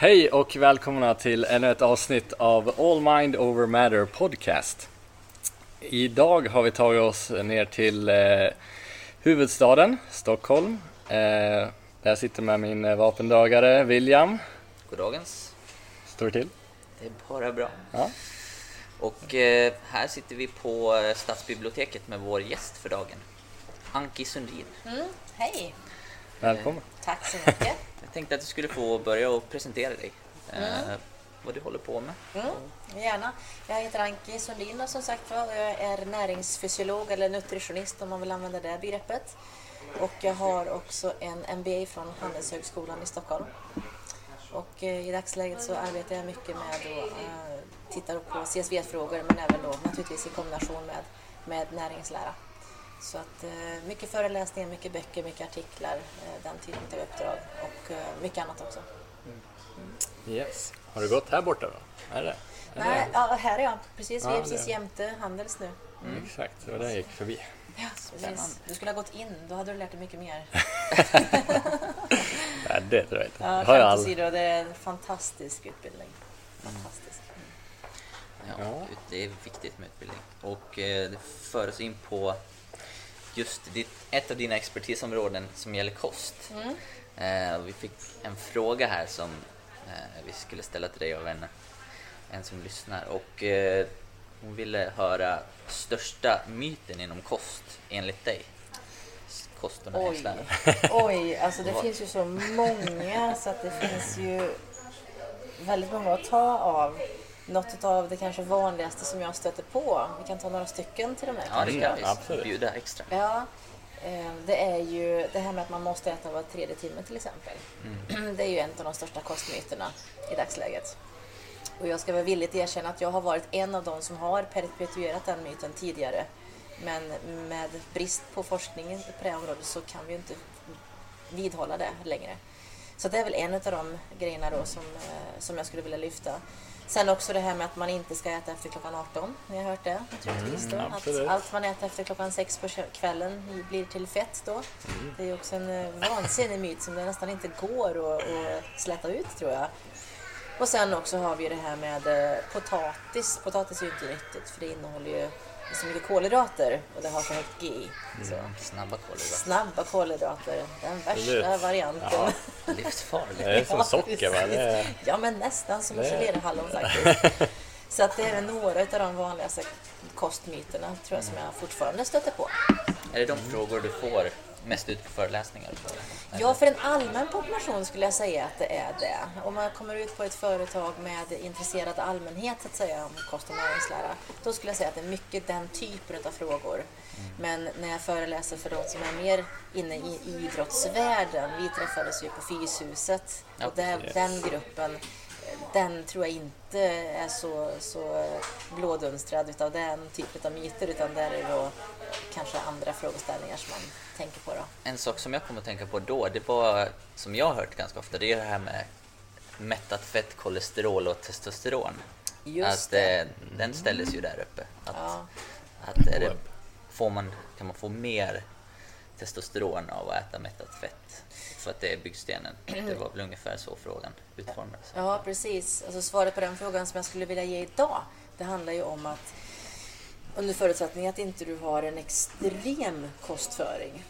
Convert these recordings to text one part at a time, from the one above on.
Hej och välkomna till ännu ett avsnitt av All Mind Over Matter Podcast. Idag har vi tagit oss ner till eh, huvudstaden Stockholm. Eh, där jag sitter med min eh, vapendragare William. Goddagens. Står det till? Det är bara bra. Ja. Och eh, här sitter vi på eh, Stadsbiblioteket med vår gäst för dagen. Anki Sundin. Mm, hej! Välkommen. Tack så mycket. Jag tänkte att du skulle få börja och presentera dig. Eh, Mm. vad du håller på med. Mm, gärna. Jag heter Anki Sundin och som sagt var och jag är näringsfysiolog eller nutritionist om man vill använda det begreppet. Och jag har också en MBA från Handelshögskolan i Stockholm. Och eh, i dagsläget så arbetar jag mycket med att eh, titta på CSV-frågor men även då naturligtvis i kombination med, med näringslära. Så att eh, mycket föreläsningar, mycket böcker, mycket artiklar, eh, den typen av uppdrag och eh, mycket annat också. Yes. Har du gått här borta då? Är det? Är Nej, det? ja, här är jag. Precis, vi Ja, är precis det- jämte Handels nu. Mm. Exakt, det var där jag gick förbi. Ja, precis. Du skulle ha gått in, då hade du lärt dig mycket mer. Nej, det tror jag inte. Ja, det har jag aldrig. åsido, det är en fantastisk utbildning. Fantastisk. Ja, Ja. Det är viktigt med utbildning. Och eh, det för oss in på just ditt, ett av dina expertisområden som gäller kost. Mm. Eh, vi fick en fråga här som eh, vi skulle ställa till dig av en, en som lyssnar. Och eh, hon ville höra största myten inom kost enligt dig. Kost och Oj, oj, alltså det finns ju så många så att det finns ju väldigt många att ta av. Något av det kanske vanligaste som jag stöter på, vi kan ta några stycken till och med. Ja, det Mm, kan vi absolut. bjuda extra. Ja, eh, det är ju det här med att man måste äta var tredje timme till exempel. Det är ju en av de största kostmyterna i dagsläget. Och jag ska väl villigt erkänna att jag har varit en av de som har perpetuerat den myten tidigare. Men med brist på forskning på det här området så kan vi ju inte vidhålla det längre. Så det är väl en av de grejerna då som, eh, som jag skulle vilja lyfta. Sen också det här med att man inte ska äta efter klockan 18. Ni har hört det naturligtvis. Då, Mm, att allt man äter efter klockan 6 på kvällen blir till fett då. Det är också en eh, vansinnig myt som det nästan inte går att, att släta ut tror jag. Och sen också har vi det här med eh, potatis. Potatis är ju inte nyttigt för det innehåller ju så mycket kolhydrater och det har för högt GI. Så. Snabba kolhydrater. Snabba kolhydrater, den värsta varianten. Ja. Livsfarligt. Det är som socker va? Det är... Ja, men nästan som Det- geléhallon faktiskt. Så att det är några av de vanligaste kostmyterna tror jag som jag fortfarande stöter på. Är det de frågor du får mest ut på föreläsningar? Ja, för en allmän population skulle jag säga att det är det. Om man kommer ut på ett företag med intresserad allmänhet så att säga om kost och näringslära, då skulle jag säga att det är mycket den typen av frågor. Men när jag föreläser för de som är mer inne i idrottsvärlden, vi träffades ju på Fyshuset Ja, och där, precis. den gruppen den tror jag inte är så, så blådunstrad utav den typen av myter utan där är det då kanske andra frågeställningar som man tänker på. Då. En sak som jag kommer att tänka på då, det var som jag har hört ganska ofta, det är det här med mättat fett, kolesterol och testosteron. Just att det. eh, den ställdes ju där uppe. Att, Ja. att är det, får man, kan man få mer testosteron av att äta mättat fett? För att det är byggstenen. Det var väl ungefär så frågan utformades. Ja, precis. Alltså svaret på den frågan som jag skulle vilja ge idag, det handlar ju om att under förutsättning att inte du har en extrem kostföring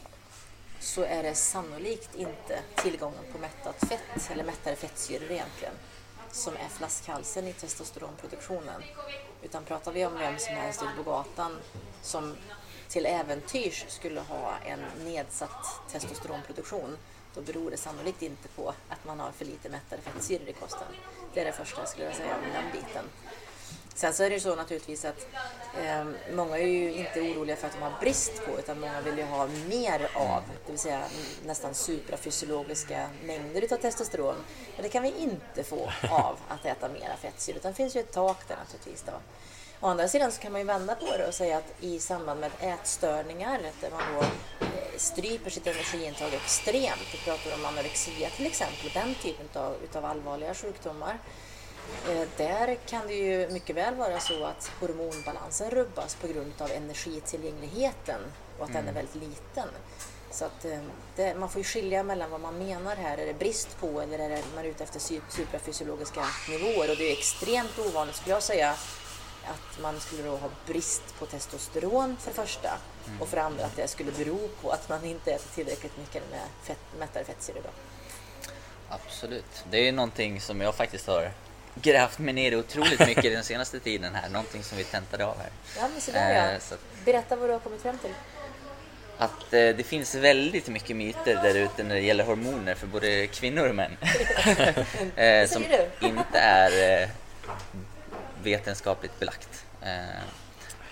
så är det sannolikt inte tillgången på mättat fett, eller mättade fettsyror egentligen, som är flaskhalsen i testosteronproduktionen. Utan pratar vi om vem som helst ute på gatan som till äventyrs skulle ha en nedsatt testosteronproduktion, då beror det sannolikt inte på att man har för lite mättade fettsyror i kosten. Det är det första jag skulle vilja säga om den biten. Sen så är det ju så naturligtvis att eh, många är ju inte oroliga för att de har brist på utan många vill ju ha mer av, det vill säga nästan suprafysiologiska mängder utav testosteron. Men det kan vi inte få av att äta mera fettsyror utan det finns ju ett tak där naturligtvis. Då. Å andra sidan så kan man ju vända på det och säga att i samband med ätstörningar där man då eh, stryper sitt energiintag extremt, vi pratar om anorexia till exempel, den typen av utav allvarliga sjukdomar, Eh, Där kan det ju mycket väl vara så att hormonbalansen rubbas på grund av energitillgängligheten och att den är väldigt liten. Så att, eh, det, man får ju skilja mellan vad man menar här. Är det brist på eller är det man är ute efter suprafysiologiska nivåer? Och det är extremt ovanligt skulle jag säga att man skulle då ha brist på testosteron för det första och för det andra att det skulle bero på att man inte äter tillräckligt mycket med fett, mättade fettsyror. Absolut. Det är någonting som jag faktiskt har grävt mig ner i otroligt mycket den senaste tiden här. Någonting som vi tentade av här. Ja, men så där ja. Eh, Berätta vad du har kommit fram till. Att eh, det finns väldigt mycket myter där ute när det gäller hormoner för både kvinnor och män. eh, som inte är eh, vetenskapligt belagt. Eh,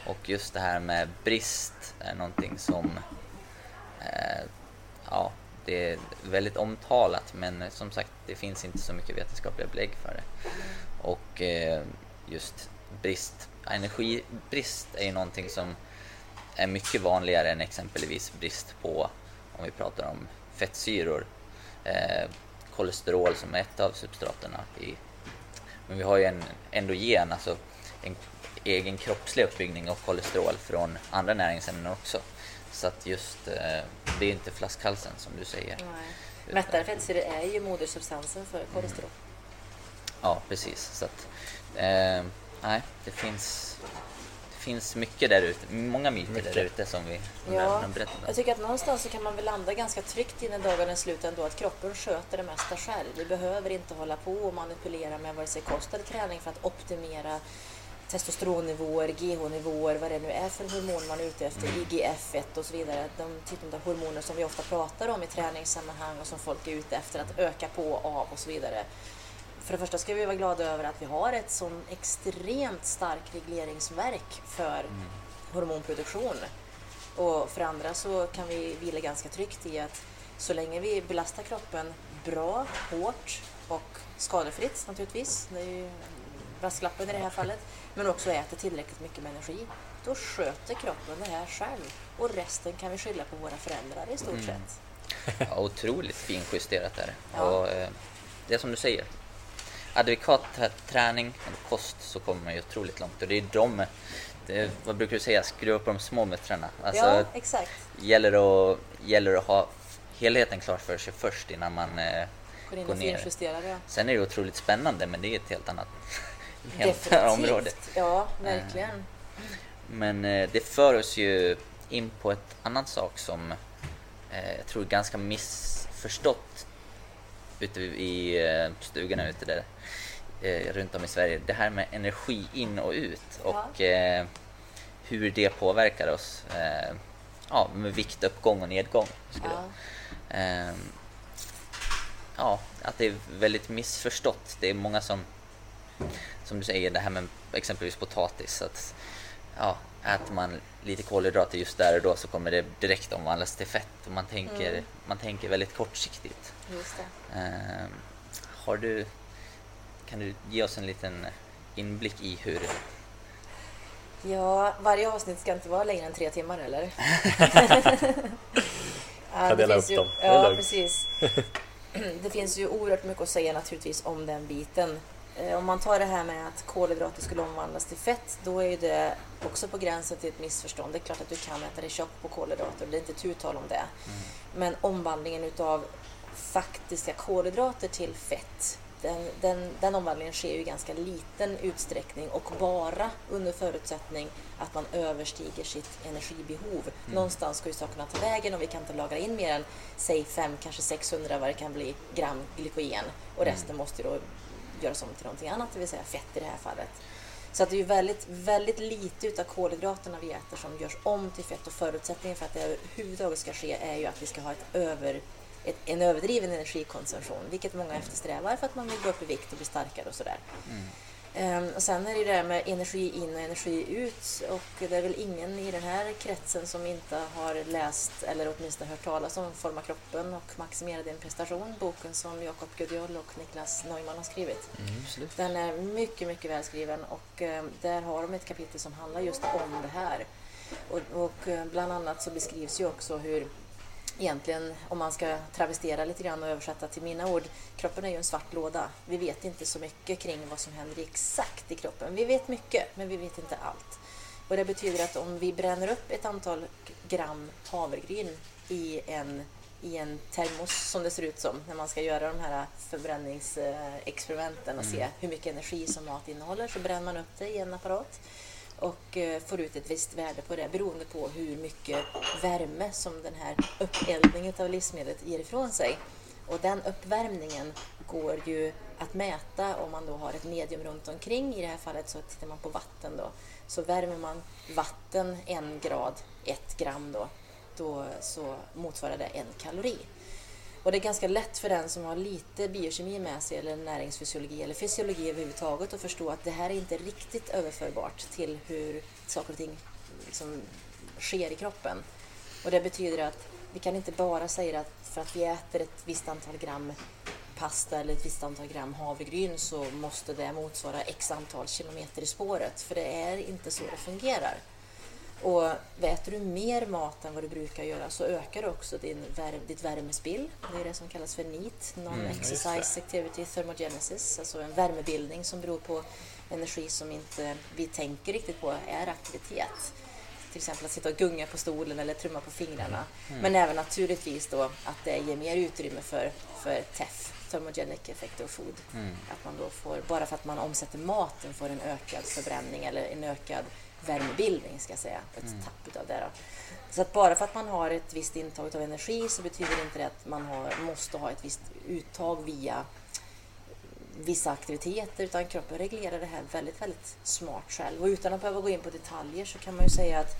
och just det här med brist är någonting som eh, ja, det är väldigt omtalat men som sagt det finns inte så mycket vetenskapliga belägg för det. Och eh, just brist, energibrist är ju någonting som är mycket vanligare än exempelvis brist på, om vi pratar om fettsyror, eh, kolesterol som är ett av substraterna. I, men vi har ju en endogen, alltså en egen kroppslig uppbyggning av kolesterol från andra näringsämnen också. Så att just, eh, det är inte flaskhalsen som du säger. Nej. Mättade är ju modersubstansen för kolesterol. Ja, precis. Så att, eh, nej, det finns, finns mycket där ute, många myter där ute som vi Ja, har berättat om. jag tycker att någonstans så kan man väl landa ganska tryggt innan dagen är slut ändå att kroppen sköter det mesta själv. Vi behöver inte hålla på och manipulera med vare sig kost eller träning för att optimera testosteronnivåer, GH-nivåer, vad det nu är för hormon man är ute efter, IGF-1 och så vidare. De typen av hormoner som vi ofta pratar om i träningssammanhang och som folk är ute efter att öka på av och så vidare. För det första ska vi vara glada över att vi har ett sån extremt starkt regleringsverk för hormonproduktion. Och för andra så kan vi vila ganska tryggt i att så länge vi belastar kroppen bra, hårt och skadefritt naturligtvis, det är ju brasklappen i det här fallet, men också äter tillräckligt mycket med energi, då sköter kroppen det här själv. Och resten kan vi skylla på våra föräldrar i stort Mm. sett. Ja, otroligt finjusterat är det. Ja. Och, eh, det är som du säger. Adekvat trä- träning och kost så kommer man ju otroligt långt. Och det är de, det vad brukar du säga, skruva på de små muttratna. Alltså, ja, exakt. gäller, att, gäller att ha helheten klar för sig först innan man eh, Går in går ner. finjusterar det. Sen är det otroligt spännande men det är ett helt annat, helt område. Ja, verkligen. Men eh, det för oss ju in på ett annat sak som eh, jag tror är ganska missförstått ute i eh, stugorna ute där eh, runt om i Sverige. Det här med energi in och ut och eh, hur det påverkar oss. Eh, ja, med viktuppgång och nedgång. Skulle Ja. jag. Ehm, ja, att det är väldigt missförstått. Det är många som, som du säger, det här med exempelvis potatis. Att, ja, äter man lite kolhydrater just där och då så kommer det direkt omvandlas till fett. Och man tänker, Mm. man tänker väldigt kortsiktigt. Just det. Ehm, har du, kan du ge oss en liten inblick i hur... Ja, varje avsnitt ska inte vara längre än tre timmar eller? ja, Jag delar finns upp ju. Det Ja, lugnt. precis. Det finns ju oerhört mycket att säga naturligtvis om den biten. Eh, Om man tar det här med att kolhydrater skulle omvandlas till fett, då är ju det också på gränsen till ett missförstånd. Det är klart att du kan äta dig tjock på kolhydrater, det är inte tu tal om det. Men omvandlingen utav faktiska kolhydrater till fett, den, den, den omvandlingen sker ju i ganska liten utsträckning och bara under förutsättning att man överstiger sitt energibehov. Någonstans ska ju sakerna ta vägen och vi kan inte lagra in mer än säg 5, kanske 600 vad det kan bli gram glykogen och resten måste ju då göras om till någonting annat, det vill säga fett i det här fallet. Så att det är ju väldigt, väldigt lite utav kolhydraterna vi äter som görs om till fett och förutsättningen för att det överhuvudtaget ska ske är ju att vi ska ha ett över, ett, en överdriven energikonsumtion, vilket många eftersträvar för att man vill gå upp i vikt och bli starkare och sådär. Ehm, och sen är det det här med energi in och energi ut och det är väl ingen i den här kretsen som inte har läst eller åtminstone hört talas om Forma kroppen och Maximera din prestation, boken som Jakob Gudiol och Niklas Neumann har skrivit. Absolut. Den är mycket, mycket välskriven och eh, där har de ett kapitel som handlar just om det här. Och, och eh, bland annat så beskrivs ju också hur egentligen, om man ska travestera lite grann och översätta till mina ord, kroppen är ju en svart låda. Vi vet inte så mycket kring vad som händer exakt i kroppen. Vi vet mycket, men vi vet inte allt. Och det betyder att om vi bränner upp ett antal gram havregryn i en, i en termos som det ser ut som när man ska göra de här förbränningsexperimenten och se hur mycket energi som mat innehåller så bränner man upp det i en apparat och eh, får ut ett visst värde på det beroende på hur mycket värme som den här uppeldningen av livsmedlet ger ifrån sig. Och den uppvärmningen går ju att mäta om man då har ett medium runt omkring. I det här fallet så tittar man på vatten då. Så värmer man vatten en grad, ett gram då, då så motsvarar det en kalori. Och det är ganska lätt för den som har lite biokemi med sig eller näringsfysiologi eller fysiologi överhuvudtaget att förstå att det här är inte riktigt överförbart till hur saker och ting liksom sker i kroppen. Och det betyder att vi kan inte bara säga att för att vi äter ett visst antal gram pasta eller ett visst antal gram havregryn så måste det motsvara x antal kilometer i spåret. För det är inte så det fungerar. Och äter du mer mat än vad du brukar göra så ökar också din vär ditt värmespill. Det är det som kallas för NEAT, Non-Exercise Activity Thermogenesis, alltså en värmebildning som beror på energi som inte vi tänker riktigt på är aktivitet. Till exempel att sitta och gunga på stolen eller trumma på fingrarna. Mm. Men även naturligtvis då att det ger mer utrymme för, för TEF, Thermogenic Effect of Food. Mm. Att man då får, bara för att man omsätter maten får en ökad förbränning eller en ökad värmebildning ska jag säga, ett mm. tapp av det. Då. Så att bara för att man har ett visst intag av energi så betyder inte det att man har, måste ha ett visst uttag via vissa aktiviteter utan kroppen reglerar det här väldigt, väldigt smart själv. Och utan att behöva gå in på detaljer så kan man ju säga att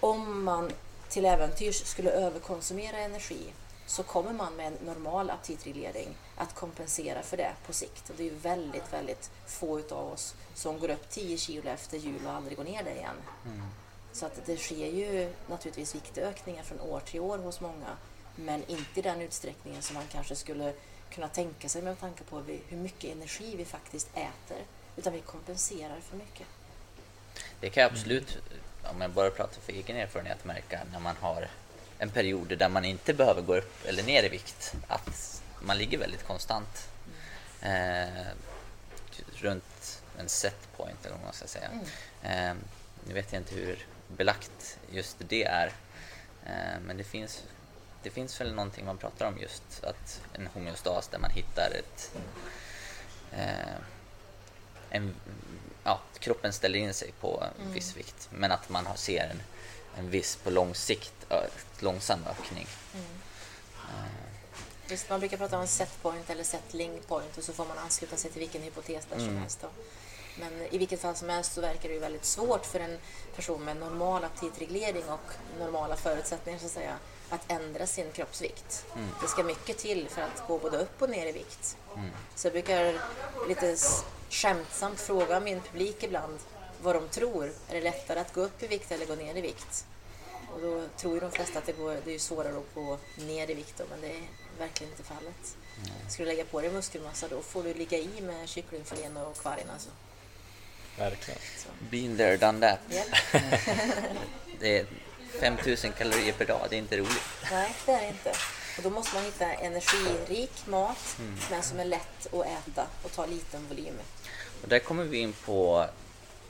om man till äventyrs skulle överkonsumera energi så kommer man med en normal aptitreglering att kompensera för det på sikt. Och det är ju väldigt, väldigt få av oss som går upp 10 kilo efter jul och aldrig går ner det igen. Mm. Så att det sker ju naturligtvis viktökningar från år till år hos många, men inte i den utsträckningen som man kanske skulle kunna tänka sig med tanke på hur mycket energi vi faktiskt äter, utan vi kompenserar för mycket. Det kan jag absolut, om jag bara pratar för egen erfarenhet, märka när man har en period där man inte behöver gå upp eller ner i vikt. Att man ligger väldigt konstant. Eh, runt en set point eller vad man ska säga. Mm. Eh, nu vet jag inte hur belagt just det är. Eh, men det finns, det finns väl någonting man pratar om just att en homeostas där man hittar ett eh, en, ja, kroppen ställer in sig på en mm. viss vikt men att man ser en, en viss på lång sikt långsam ökning. Mm. Just, man brukar prata om set point eller settling point och så får man ansluta sig till vilken hypotes där mm. som helst. Då. Men i vilket fall som helst så verkar det ju väldigt svårt för en person med normal aptitreglering och normala förutsättningar så att säga att ändra sin kroppsvikt. Mm. Det ska mycket till för att gå både upp och ner i vikt. Mm. Så jag brukar lite skämtsamt fråga min publik ibland vad de tror. Är det lättare att gå upp i vikt eller gå ner i vikt? Och då tror ju de flesta att det, går, det är svårare att gå ner i vikt då, men det är verkligen inte fallet. Mm. Ska du lägga på dig muskelmassa då får du ligga i med kycklingfilén och kvargen alltså. Verkligen. Så. Been there, done that. Det är 5000 kalorier per dag, det är inte roligt. Nej, det är det inte. Och då måste man hitta energirik mat, mm. men som är lätt att äta och ta liten volym. Och där kommer vi in på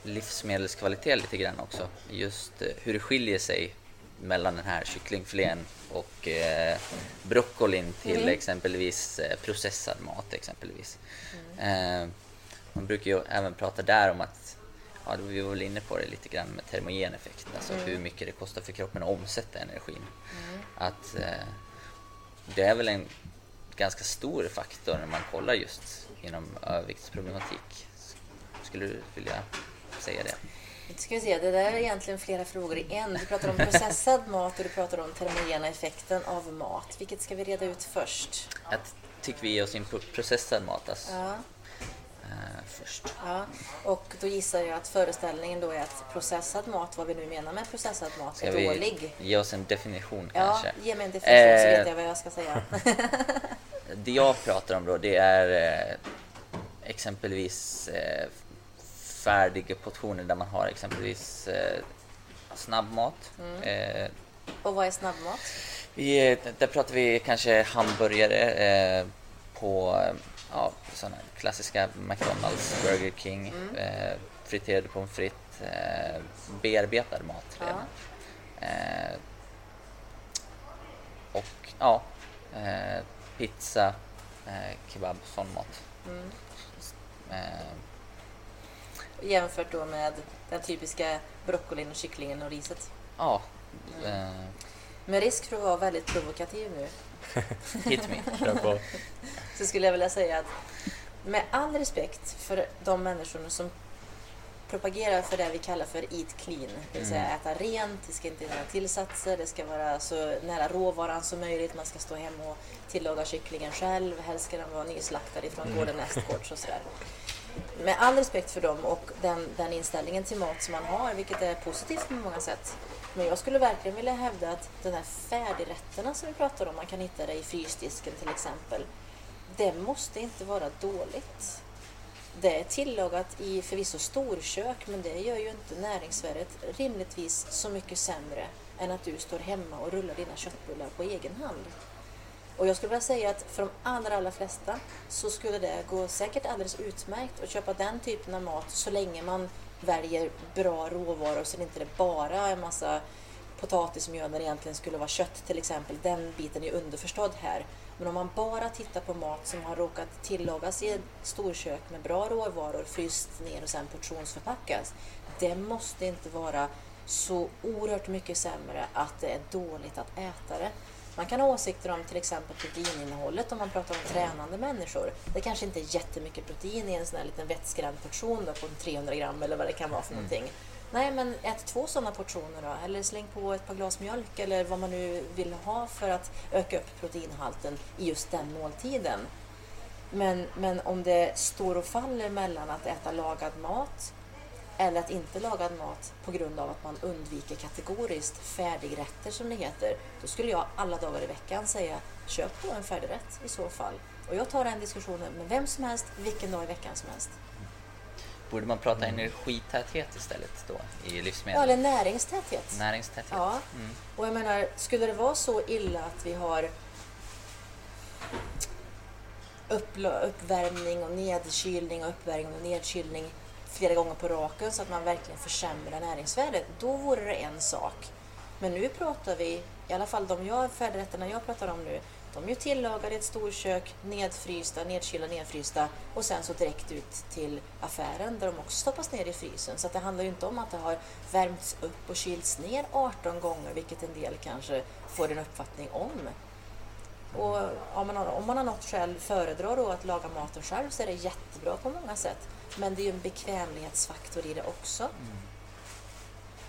livsmedelskvalitet lite grann också. Just eh, hur det skiljer sig mellan den här kycklingfilén och eh, broccolin till mm. exempelvis eh, processad mat exempelvis. Mm. Eh, man brukar ju även prata där om att, ja vi var väl inne på det lite grann med termogeneffekt, alltså mm. hur mycket det kostar för kroppen att omsätta energin. Mm. Att eh, det är väl en ganska stor faktor när man kollar just inom överviktsproblematik. Skulle du vilja säga det? Ska vi se, det där är egentligen flera frågor i en. Du pratar om processad mat och du pratar om termogena effekten av mat. Vilket ska vi reda ut först? Jag tycker vi ger oss in på processad mat alltså. ja. Uh, först. Ja, och då gissar jag att föreställningen då är att processad mat, vad vi nu menar med processad mat, ska är dålig. ge oss en definition kanske? Ja, ge mig en definition uh, så vet jag vad jag ska säga. det jag pratar om då, det är uh, exempelvis färdiga portioner där man har exempelvis eh, snabbmat. Mm. Eh, och vad är snabbmat? Vi, där pratar vi kanske hamburgare eh, på ja, sådana klassiska McDonalds, Burger King, Mm. eh, friterade pommes frites, eh, bearbetad mat Ja. redan. Eh, och ja, eh, pizza, eh, kebab, sån mat. Mm. Jämfört då med den typiska broccolin och kycklingen och riset. ja, Mm. eh, Med risk för att vara väldigt provokativ nu hit me. Kör på. så skulle jag vilja säga att med all respekt för de människor som propagerar för det vi kallar för eat clean, det vill säga Mm. äta rent, det ska inte vara tillsatser, det ska vara så nära råvaran som möjligt, man ska stå hemma och tillaga kycklingen själv, helst ska den vara nyslaktad ifrån Mm. gården nästgårds och sådär. Med all respekt för dem och den, den inställningen till mat som man har, vilket är positivt på många sätt. Men jag skulle verkligen vilja hävda att de här färdigrätterna som vi pratar om, man kan hitta det i frysdisken till exempel, det måste inte vara dåligt. Det är tillagat i förvisso storkök, men det gör ju inte näringsvärdet rimligtvis så mycket sämre än att du står hemma och rullar dina köttbullar på egen hand. Och jag skulle vilja säga att för de allra, allra flesta så skulle det gå säkert alldeles utmärkt att köpa den typen av mat så länge man väljer bra råvaror så det inte är bara är en massa potatismjöl när det egentligen skulle vara kött till exempel. Den biten är underförstådd här. Men om man bara tittar på mat som har råkat tillagas i ett storkök med bra råvaror, fryst ner och sen portionsförpackas. Det måste inte vara så oerhört mycket sämre att det är dåligt att äta det. Man kan ha åsikter om till exempel proteininnehållet om man pratar om tränande människor. Det kanske inte är jättemycket protein i en sån här liten vettskrämd portion då, på 300 gram eller vad det kan vara för någonting. Nej, men ät två sådana portioner då. Eller släng på ett par glas mjölk eller vad man nu vill ha för att öka upp proteinhalten i just den måltiden. Men, men om det står och faller mellan att äta lagad mat eller att inte laga mat på grund av att man undviker kategoriskt färdigrätter som det heter, då skulle jag alla dagar i veckan säga köp på en färdigrätt i så fall. Och jag tar den diskussionen med vem som helst, vilken dag i veckan som helst. Borde man prata energitäthet istället då i Ja, livsmedel? eller näringstäthet. Näringstäthet? Ja, Mm. och jag menar, skulle det vara så illa att vi har uppvärmning och nedkylning och uppvärmning och nedkylning flera gånger på raken så att man verkligen försämrar näringsvärdet, då vore det en sak. Men nu pratar vi, i alla fall de jag, färdigrätterna jag pratar om nu, de är ju tillagade i ett storkök, nedfrysta, nedkylda, nedfrysta och sen så direkt ut till affären där de också stoppas ner i frysen. Så att det handlar ju inte om att det har värmts upp och kylts ner 18 gånger, vilket en del kanske får en uppfattning om. Och om man, har, om man har något själv föredrar då att laga maten själv så är det jättebra på många sätt. Men det är ju en bekvämlighetsfaktor i det också.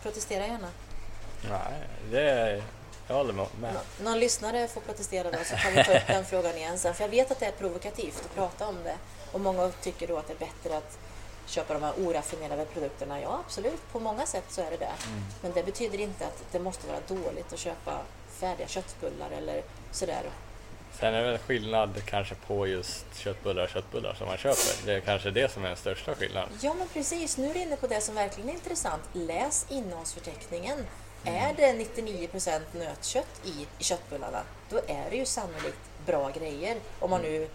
Protestera gärna. Nej, det är, jag håller med. Nå- Någon lyssnare får protestera då så kan vi ta upp den frågan igen sen. För jag vet att det är provokativt att prata om det. Och många tycker då att det är bättre att köpa de här oraffinerade produkterna. Ja, absolut. På många sätt så är det det. Men det betyder inte att det måste vara dåligt att köpa färdiga köttbullar eller sådär. Sen är det väl skillnad kanske på just köttbullar och köttbullar som man köper. Det är kanske det som är den största skillnaden. Ja, men precis. Nu är du inne på det som verkligen är intressant. Läs innehållsförteckningen. Är det 99% nötkött i, köttbullarna, då är det ju sannolikt bra grejer. Om man nu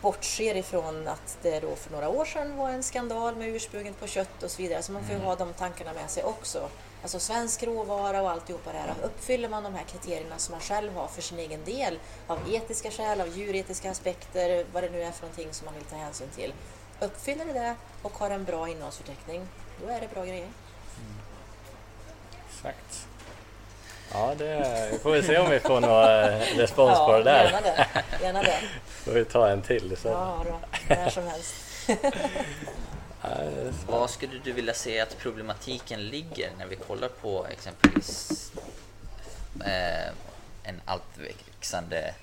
bortser ifrån att det då för några år sedan var en skandal med ursprunget på kött och så vidare. Så man får ju ha de tankarna med sig också. Alltså svensk råvara och alltihopa det här. Uppfyller man de här kriterierna som man själv har för sin egen del av etiska skäl, av djuretiska aspekter, vad det nu är för någonting som man vill ta hänsyn till. Uppfyller det det och har en bra innehållsförteckning, då är det bra grejer. Exakt. Ja, det får vi se om vi får någon eh, respons på det där. gärna det. Gärna det. får vi ta en till. Så. Ja, då. När som helst. Så. Vad skulle du vilja säga att problematiken ligger när vi kollar på exempelvis eh, en allt växande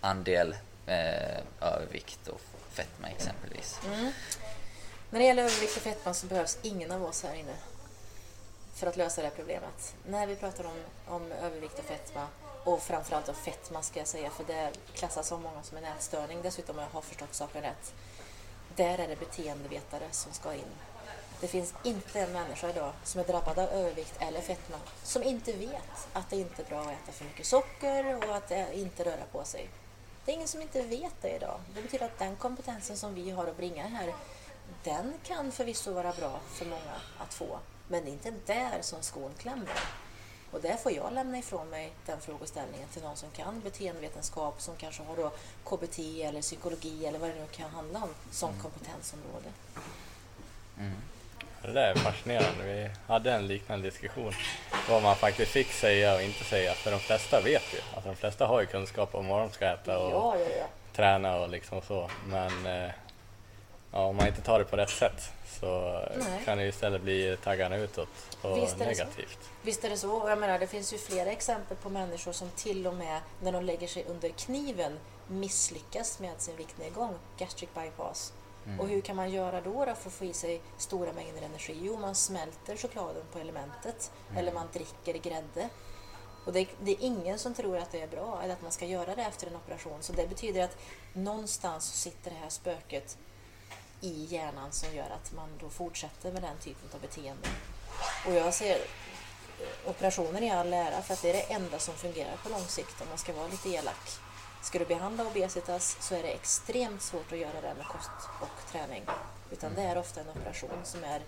andel eh, övervikt och fetma exempelvis? Mm. När det gäller övervikt och fetma så behövs ingen av oss här inne för att lösa det här problemet. När vi pratar om, om övervikt och fetma, och framförallt om fetma ska jag säga, för det klassas av många som en ätstörning, dessutom om jag har förstått saken rätt. Där är det beteendevetare som ska in. Det finns inte en människa idag som är drabbad av övervikt eller fetma som inte vet att det inte är bra att äta för mycket socker och att inte röra på sig. Det är ingen som inte vet det idag. Det betyder att den kompetensen som vi har att bringa här, den kan förvisso vara bra för många att få. Men det är inte där som skon klämmer. Och där får jag lämna ifrån mig den frågeställningen till någon som kan beteendevetenskap, som kanske har då KBT eller psykologi eller vad det nu kan handla om som Mm. kompetensområde. Det där är fascinerande. Vi hade en liknande diskussion. Vad man faktiskt fick säga och inte säga. För de flesta vet ju. Alltså de flesta har ju kunskap om vad de ska äta och Ja, ja, ja. träna och liksom så. Men eh, ja, om man inte tar det på rätt sätt så Nej. kan det istället bli taggarna utåt och Visst det så. negativt. Visst är det så. Och Jag menar, det finns ju flera exempel på människor som till och med när de lägger sig under kniven misslyckas med sin viktnedgång, gastric bypass. Och hur kan man göra då, då för att få i sig stora mängder energi? Jo, man smälter chokladen på elementet eller man dricker grädde. Och det, det är ingen som tror att det är bra eller att man ska göra det efter en operation. Så det betyder att någonstans sitter det här spöket i hjärnan som gör att man då fortsätter med den typen av beteende. Och jag ser eh, operationer i all ära för att det är det enda som fungerar på lång sikt om man ska vara lite elak. Ska du behandla obesitas så är det extremt svårt att göra det med kost och träning. Utan det är ofta en operation som är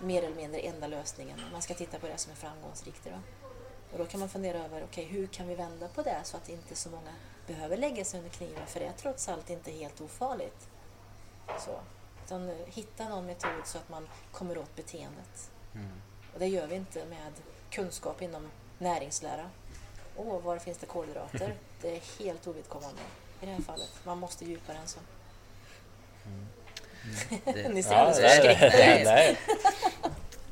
mer eller mindre enda lösningen. Man ska titta på det som är framgångsrikt idag. Och då kan man fundera över, okay, hur kan vi vända på det så att inte så många behöver lägga sig under kniven för det är trots allt inte helt ofarligt. Så. Utan hitta någon metod så att man kommer åt beteendet. Och det gör vi inte med kunskap inom näringslära. Åh, var finns det kolhydrater? Det är helt ovidkommande i det här fallet. Man måste djupare än så. Det, Ni ser Ja, förskräckta det. ut. Nej.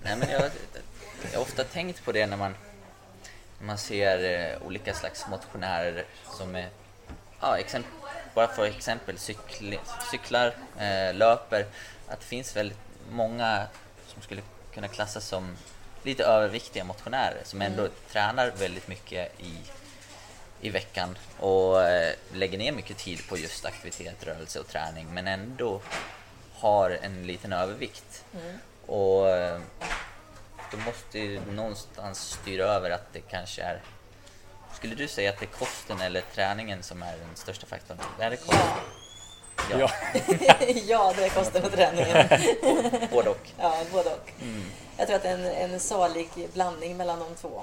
Nej, men jag, jag har ofta tänkt på det när man, när man ser eh, olika slags motionärer som är, ja, exempel, bara för exempel cykl, cyklar, eh, löper, att det finns väldigt många som skulle kunna klassas som lite överviktiga motionärer som ändå tränar väldigt mycket i, i veckan och eh, lägger ner mycket tid på just aktivitet, rörelse och träning men ändå har en liten övervikt. Och eh, då måste ju någonstans styra över att det kanske är... Skulle du säga att det är kosten eller träningen som är den största faktorn? Är det kosten? Ja. ja, det är kosten och träningen. Både och. Ja, både och. Jag tror att det är en, en salig blandning mellan de två.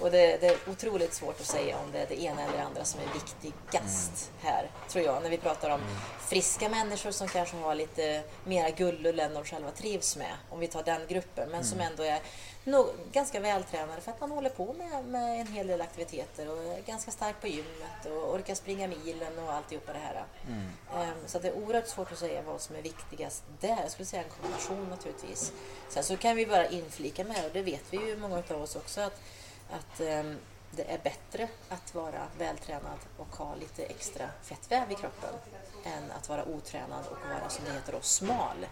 Och det, det är otroligt svårt att säga om det är det ena eller det andra som är viktigast här, tror jag. När vi pratar om friska människor som kanske har lite mera gullull än de själva trivs med, om vi tar den gruppen, men som ändå är nog, ganska vältränade för att man håller på med, med en hel del aktiviteter och är ganska stark på gymmet och orkar springa milen och alltihopa det här. Ehm, Så det är oerhört svårt att säga vad som är viktigast där. Jag skulle säga en kombination naturligtvis. Sen så kan vi bara inflika med, och det vet vi ju många av oss också, att, att ehm, det är bättre att vara vältränad och ha lite extra fettväv i kroppen än att vara otränad och vara, som det heter då, smal.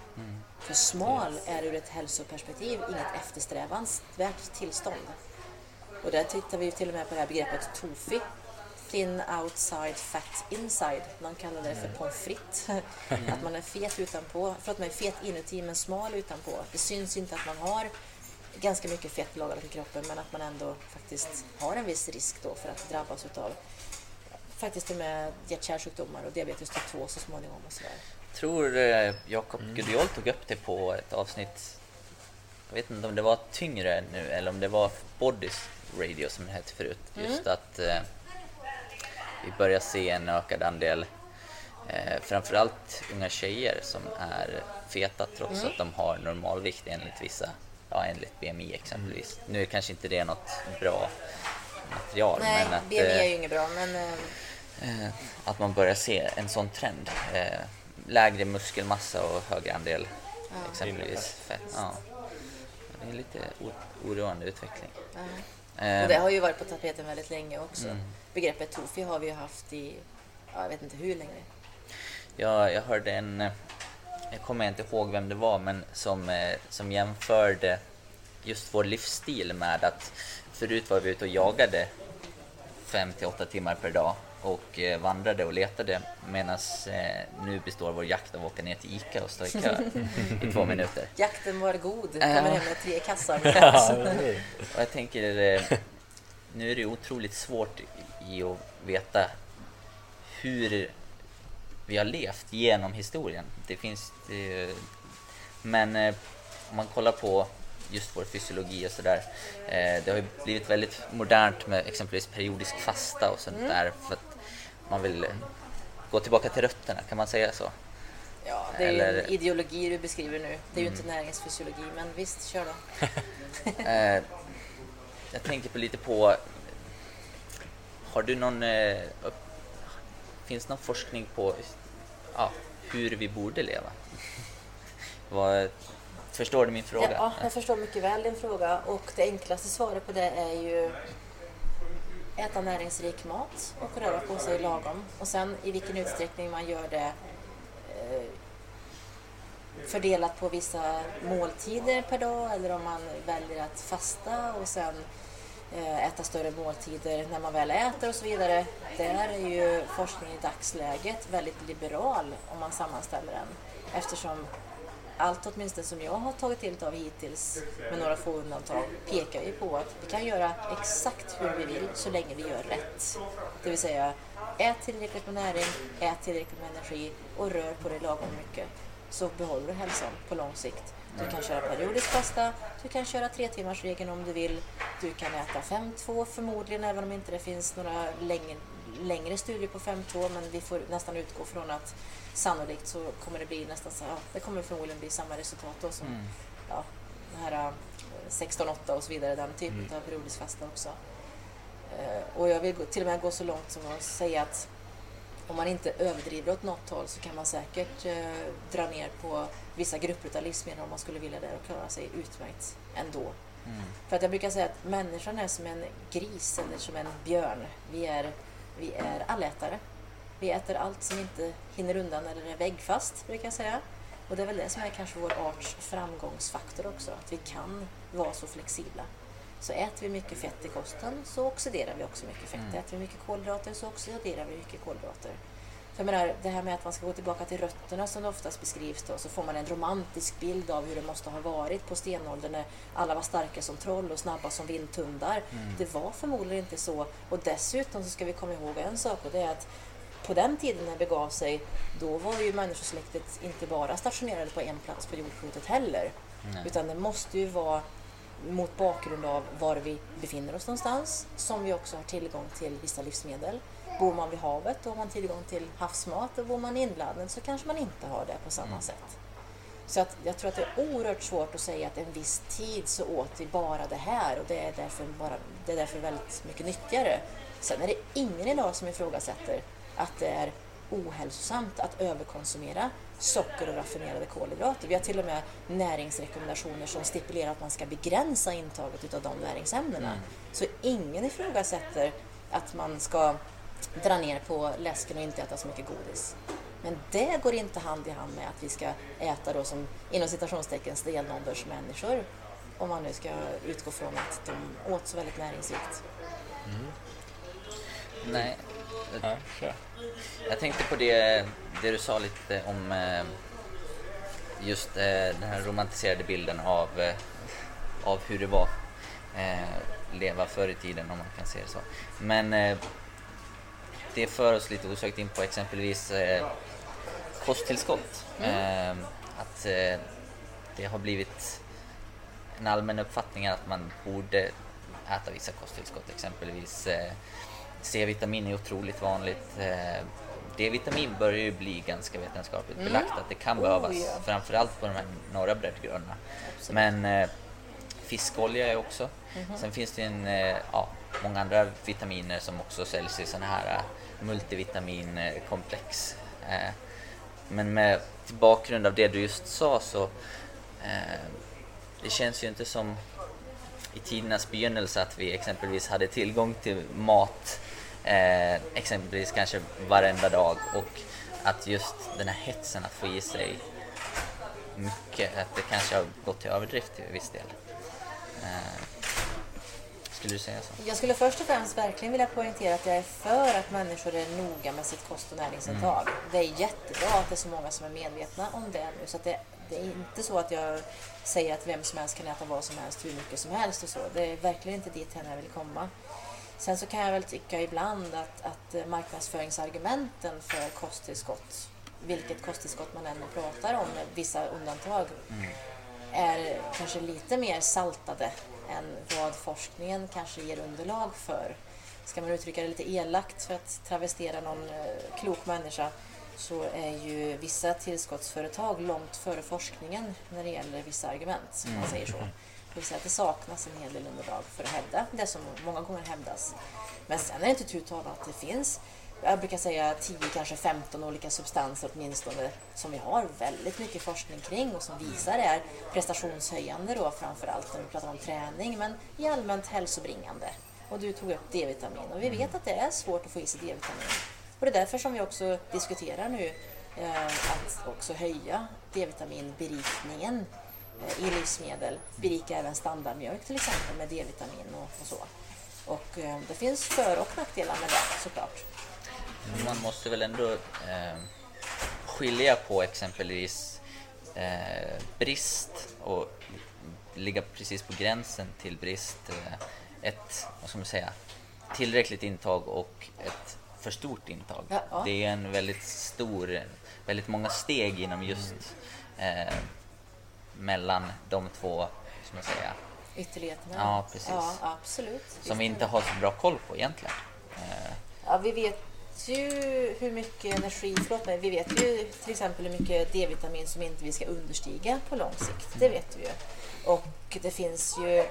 För smal är ur ett hälsoperspektiv inget eftersträvansvärt tillstånd. Och där tittar vi till och med på det här begreppet TOFI. Thin outside, fat inside. Man kallar det för pommes frites. Att man är fet utanpå, förlåt mig, fet inuti men smal utanpå. Det syns inte att man har ganska mycket fett lagrat i kroppen men att man ändå faktiskt har en viss risk då för att drabbas utav faktiskt till och med hjärt-kärlsjukdomar och diabetes typ 2 så småningom och sådär. tror eh, Jakob Gudiol tog upp det på ett avsnitt, jag vet inte om det var tyngre nu eller om det var Bodys Radio som det hette förut. Just att eh, vi börjar se en ökad andel eh, framförallt unga tjejer som är feta trots att de har normalvikt enligt vissa, ja enligt BMI exempelvis. Nu är kanske inte det något bra material Nej, men att BMI är eh, ju inget bra men eh, att man börjar se en sån trend. Eh, lägre muskelmassa och högre andel exempelvis fett. Ja. Det är en lite oroande utveckling. ja. Eh, Och det har ju varit på tapeten väldigt länge också. Mm. Begreppet TOFI har vi ju haft i, ja, jag vet inte hur länge. jag, jag hörde en, jag kommer inte ihåg vem det var, men som, eh, som jämförde just vår livsstil med att förut var vi ute och jagade 5 till 8 timmar per dag och eh, vandrade och letade medan eh, nu består vår jakt av att åka ner till ICA och stå i kö i två minuter. Jakten var god, kommer hem med tre kassar. Ja, precis. Och jag tänker, eh, nu är det otroligt svårt i att veta hur vi har levt genom historien. Det finns det, men eh, om man kollar på just vår fysiologi och sådär. Eh, det har ju blivit väldigt modernt med exempelvis periodisk fasta och sånt Mm. där för att man vill gå tillbaka till rötterna, kan man säga så? Ja, det är ju Eller- en ideologi du beskriver nu. Det är ju inte näringsfysiologi, men visst, kör då. Eh, jag tänker på lite på... Har du någon... Eh, finns det någon forskning på ja, hur vi borde leva? Vad, förstår du min fråga? Ja, jag förstår mycket väl din fråga och det enklaste svaret på det är ju äta näringsrik mat och röra på sig lagom. Och sen i vilken utsträckning man gör det eh, fördelat på vissa måltider per dag eller om man väljer att fasta och sen eh, äta större måltider när man väl äter och så vidare. Där är ju forskningen i dagsläget väldigt liberal om man sammanställer den eftersom allt åtminstone som jag har tagit till av hittills, med några få undantag, pekar ju på att vi kan göra exakt hur vi vill så länge vi gör rätt. Det vill säga, ät tillräckligt med näring, ät tillräckligt med energi och rör på dig lagom mycket. Så behåller du hälsan på lång sikt. Du kan köra periodisk fasta, du kan köra tre timmars regeln om du vill. Du kan äta 5-2 förmodligen, även om inte det finns några längre, längre studier på 5-2. Men vi får nästan utgå från att sannolikt så kommer det bli nästan så, ja, det kommer förmodligen bli samma resultat då som Mm. ja, den här eh, 16-8 och så vidare, den typen av periodisk fasta också. Eh, Och jag vill till och med gå så långt som att säga att om man inte överdriver åt något håll så kan man säkert eh, dra ner på vissa grupper av livsmedel om man skulle vilja det och klara sig utmärkt ändå. Mm. För att jag brukar säga att människan är som en gris eller som en björn. Vi är, vi är allätare. Vi äter allt som inte hinner undan eller är väggfast, brukar jag säga. Och det är väl det som är kanske vår arts framgångsfaktor också, att vi kan vara så flexibla. Så äter vi mycket fett i kosten så oxiderar vi också mycket fett. Mm. Äter vi mycket kolhydrater så oxiderar vi mycket kolhydrater. För jag menar, det här med att man ska gå tillbaka till rötterna som det oftast beskrivs då, så får man en romantisk bild av hur det måste ha varit på stenåldern när alla var starka som troll och snabba som vindtundar. Det var förmodligen inte så. Och dessutom så ska vi komma ihåg en sak och det är att på den tiden när det begav sig, då var ju människosläktet inte bara stationerade på en plats på jordklotet heller. Nej. Utan det måste ju vara mot bakgrund av var vi befinner oss någonstans, som vi också har tillgång till vissa livsmedel. Bor man vid havet då har man tillgång till havsmat och bor man i inlandet så kanske man inte har det på samma Mm. sätt. Så att jag tror att det är oerhört svårt att säga att en viss tid så åt vi bara det här och det är därför, bara, det är därför väldigt mycket nyttigare. Sen är det ingen idag som ifrågasätter att det är ohälsosamt att överkonsumera socker och raffinerade kolhydrater. Vi har till och med näringsrekommendationer som stipulerar att man ska begränsa intaget av de näringsämnena. Mm. Så ingen ifrågasätter att man ska dra ner på läsken och inte äta så mycket godis. Men det går inte hand i hand med att vi ska äta då som inom citationstecken stenålders människor. Om man nu ska utgå från att de åt så väldigt näringsrikt. Nej, Ja. Jag tänkte på det, det du sa lite om eh, just eh, den här romantiserade bilden av, eh, av hur det var eh, leva förr i tiden om man kan se det så. Men det för oss lite osökt in på exempelvis kosttillskott. Eh, att det har blivit en allmän uppfattning att man borde äta vissa kosttillskott. Exempelvis C-vitamin är otroligt vanligt. Eh, D-vitamin börjar ju bli ganska vetenskapligt Mm. belagt att det kan Oh, behövas, ja. framförallt på de här norra breddgraderna. Men eh, fiskolja är också. Mhm. Sen finns det en, eh, ja, många andra vitaminer som också säljs i sådana här eh, multivitaminkomplex. Eh, men med till bakgrund av det du just sa så eh, det känns ju inte som i tidernas begynnelse att vi exempelvis hade tillgång till mat eh, exempelvis kanske varenda dag och att just den här hetsen att få i sig mycket, att det kanske har gått till överdrift till viss del. Eh, skulle du säga så? Jag skulle först och främst verkligen vilja poängtera att jag är för att människor är noga med sitt kost och näringsintag. Det är jättebra att det är så många som är medvetna om det nu. Så att det, det är inte så att jag säger att vem som helst kan äta vad som helst hur mycket som helst och så. Det är verkligen inte dit jag vill komma. Sen så kan jag väl tycka ibland att, att marknadsföringsargumenten för kosttillskott, vilket kosttillskott man än pratar om, med vissa undantag, Mm. är kanske lite mer saltade än vad forskningen kanske ger underlag för. Ska man uttrycka det lite elakt för att travestera någon eh, klok människa så är ju vissa tillskottsföretag långt före forskningen när det gäller vissa argument, om man säger så. Det vill säga att det saknas en hel del underlag för att hävda det som många gånger hävdas. Men sen är det inte tu tal att det finns, jag brukar säga 10, kanske 15 olika substanser åtminstone, som vi har väldigt mycket forskning kring och som visar är prestationshöjande då framför allt när vi pratar om träning, men i allmänt hälsobringande. Och du tog upp D-vitamin och vi vet att det är svårt att få i sig D-vitamin. Och det är därför som vi också diskuterar nu eh, att också höja D-vitaminberikningen i livsmedel. Berika även standardmjölk till exempel med D-vitamin och, och så. Och eh, det finns för och nackdelar med det såklart. Man måste väl ändå eh, skilja på exempelvis eh, brist och ligga precis på gränsen till brist. Eh, ett, vad ska man säga, tillräckligt intag och ett för stort intag. Ja, ja. Det är en väldigt stor, väldigt många steg inom just eh, mellan de två, ska man säga, Ytterligheterna. Ja, precis. Ja, absolut. som vi inte har så bra koll på egentligen. Eh, Ja, vi vet ju hur mycket energi, förlåt mig, vi vet ju till exempel hur mycket D-vitamin som inte vi ska understiga på lång sikt. Det vet vi ju. Och det finns ju jag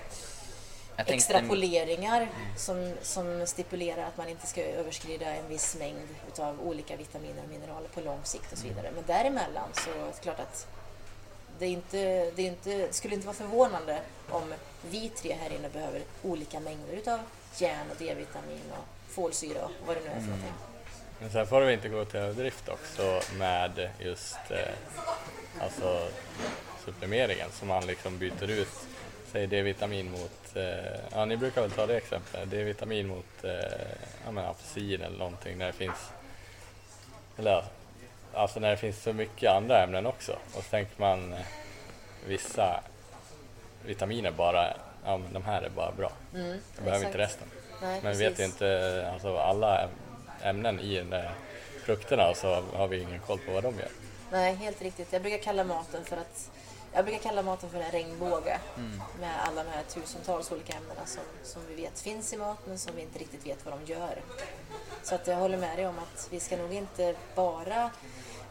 tänkte- extrapoleringar som, som stipulerar att man inte ska överskrida en viss mängd utav olika vitaminer och mineraler på lång sikt och så vidare. Men däremellan så är det klart att det, är inte, det, är inte, skulle inte vara förvånande om vi tre här inne behöver olika mängder utav järn och D-vitamin och folsyra och vad det nu är för någonting. Men sen får vi inte gå till överdrift också med just eh, alltså supplemeringen som man liksom byter ut, säg D-vitamin mot, eh, ja ni brukar väl ta det exemplet, D-vitamin mot eh, ja, men apelsin eller någonting när det finns, eller alltså när det finns så mycket andra ämnen också och så tänker man eh, vissa vitaminer bara, ja men de här är bara bra, Mm, jag behöver exakt. inte resten. Nej, Men vi vet ju inte alltså, alla ämnen i de där frukterna och så har vi ingen koll på vad de gör. Nej, helt riktigt. Jag brukar kalla maten för att jag brukar kalla maten för en regnbåge med alla de här tusentals olika ämnena som, som vi vet finns i mat men som vi inte riktigt vet vad de gör. Så att jag håller med dig om att vi ska nog inte bara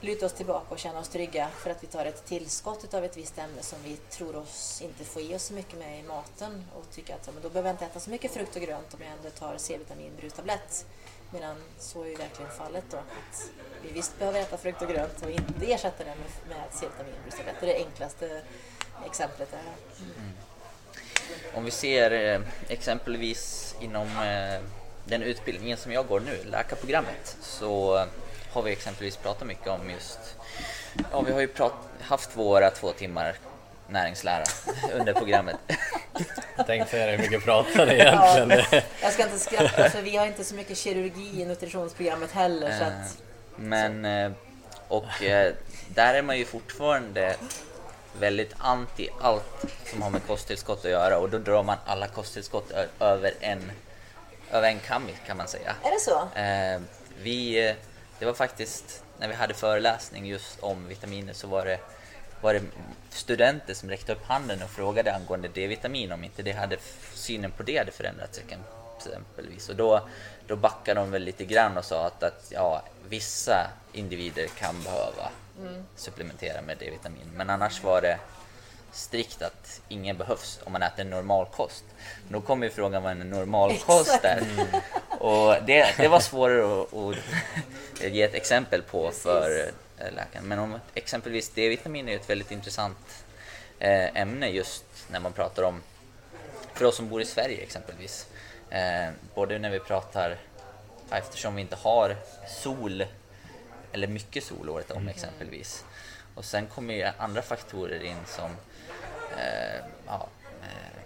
luta oss tillbaka och känna oss trygga för att vi tar ett tillskott av ett visst ämne som vi tror oss inte få i oss så mycket med i maten och tycka att men då behöver jag inte äta så mycket frukt och grönt om jag ändå tar C-vitaminbrutablett. Medan så är ju verkligen fallet då. Att vi visst behöver äta frukt och grönt och inte ersätta det med, med C-vitaminbrutablett. Det är det enklaste exemplet. Där. Mm. Om vi ser eh, exempelvis inom eh, den utbildningen som jag går nu, läkarprogrammet, så har vi exempelvis pratat mycket om just, ja vi har ju prat, haft våra två timmar näringslära under programmet. Jag tänkte säga det, hur mycket pratar ni egentligen? Jag ska inte skratta för vi har inte så mycket kirurgi i nutritionsprogrammet heller. Så Eh, att, Men, eh, och eh, där är man ju fortfarande väldigt anti allt som har med kosttillskott att göra och då drar man alla kosttillskott över en, över en kam kan man säga. är det så? Eh, vi, eh, det var faktiskt när vi hade föreläsning just om vitaminer så var det, var det studenter som räckte upp handen och frågade angående D-vitamin om inte det hade, synen på det hade förändrats exempelvis. Och då, då backade de väl lite grann och sa att, att ja, vissa individer kan behöva supplementera med D-vitamin men annars var det strikt att ingen behövs om man äter en normal kost. Då kommer ju frågan vad en normal kost Exakt. är. Och det, det var svårare att, att ge ett exempel på för eh, läkaren. Men om exempelvis D-vitamin är ett väldigt intressant eh, ämne just när man pratar om, för oss som bor i Sverige exempelvis, eh, både när vi pratar, eftersom vi inte har sol, eller mycket sol året om exempelvis. Och sen kommer ju andra faktorer in som ja, eh,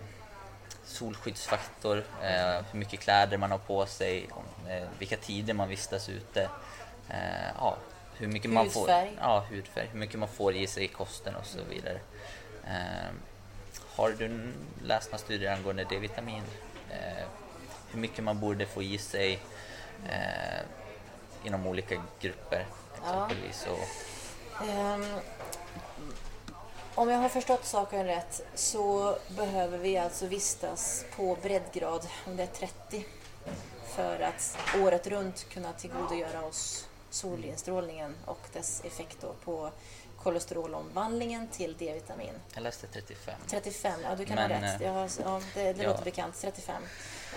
solskyddsfaktor, eh, hur mycket kläder man har på sig, eh, vilka tider man vistas ute. Eh, ja, hur mycket man får, Hudfärg. ja, hudfärg, hur mycket man får i sig i kosten och så vidare. Eh, har du läst några studier angående D-vitamin? Eh, hur mycket man borde få i sig eh, inom olika grupper Ja. exempelvis. Och, Ehm, om jag har förstått saken rätt så behöver vi alltså vistas på breddgrad, om det är 30, för att året runt kunna tillgodogöra oss solinstrålningen och dess effekt på kolesterolomvandlingen till D-vitamin. jag läste 35. 35, ja du kan Men, ha rätt. eh, har, ja, det det ja. låter bekant. 35.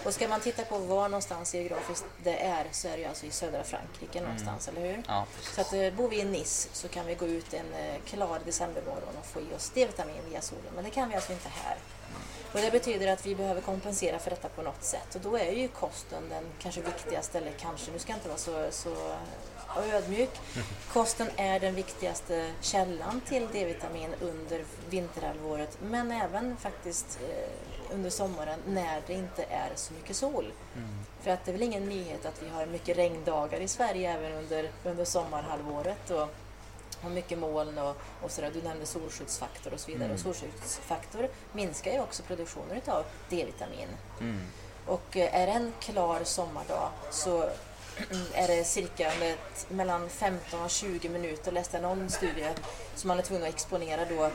Och ska man titta på var någonstans geografiskt det är så är det ju alltså i södra Frankrike någonstans, eller hur? Ja. Så att, eh, bor vi i Nice så kan vi gå ut en eh, klar decembermorgon och få i oss D-vitamin via solen. Men det kan vi alltså inte här. Och det betyder att vi behöver kompensera för detta på något sätt. Och då är ju kosten den kanske viktigaste, eller kanske, nu ska jag inte vara så, så ödmjuk. Kosten är den viktigaste källan till D-vitamin under vinterhalvåret. Men även faktiskt eh, under sommaren när det inte är så mycket sol. För att det är väl ingen nyhet att vi har mycket regndagar i Sverige även under, under sommarhalvåret. Och, och mycket moln och, och sådär. Du nämnde solskyddsfaktor och så vidare. Och solskyddsfaktor minskar ju också produktionen av D-vitamin. Mm. Och eh, är det en klar sommardag så är det cirka med, mellan 15 och 20 minuter, läste jag någon studie, som man är tvungen att exponera då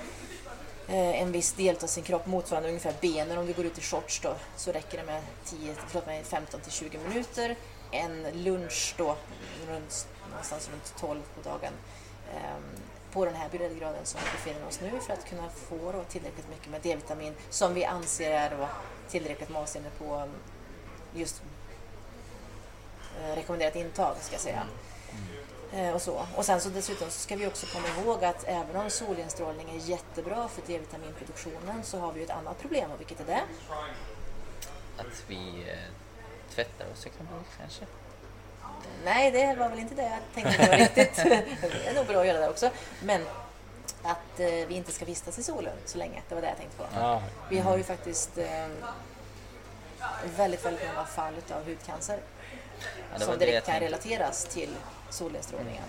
Eh, en viss del av sin kropp motsvarande ungefär benen. Om du går ut i shorts då så räcker det med, 10, förlåt mig, 15 till 20 minuter. En lunch då runt, någonstans runt 12 på dagen ehm, på den här breddgraden som vi befinner oss nu för att kunna få då tillräckligt mycket med D-vitamin som vi anser är då tillräckligt med avseende på ehm, just eh, rekommenderat intag ska jag säga. Mm. Eh, och, så. och sen så dessutom så ska vi också komma ihåg att även om solinstrålning är jättebra för D-vitaminproduktionen så har vi ett annat problem och vilket är det? Att vi eh, tvättar oss exempelvis kanske. Nej, det var väl inte det jag tänkte på riktigt. det är nog bra att göra det också. Men att eh, vi inte ska vistas i solen så länge, det var det jag tänkte på. Ja, Vi har ju faktiskt eh, väldigt, väldigt många fall av hudcancer Ja, som direkt kan relateras till solinstrålningen.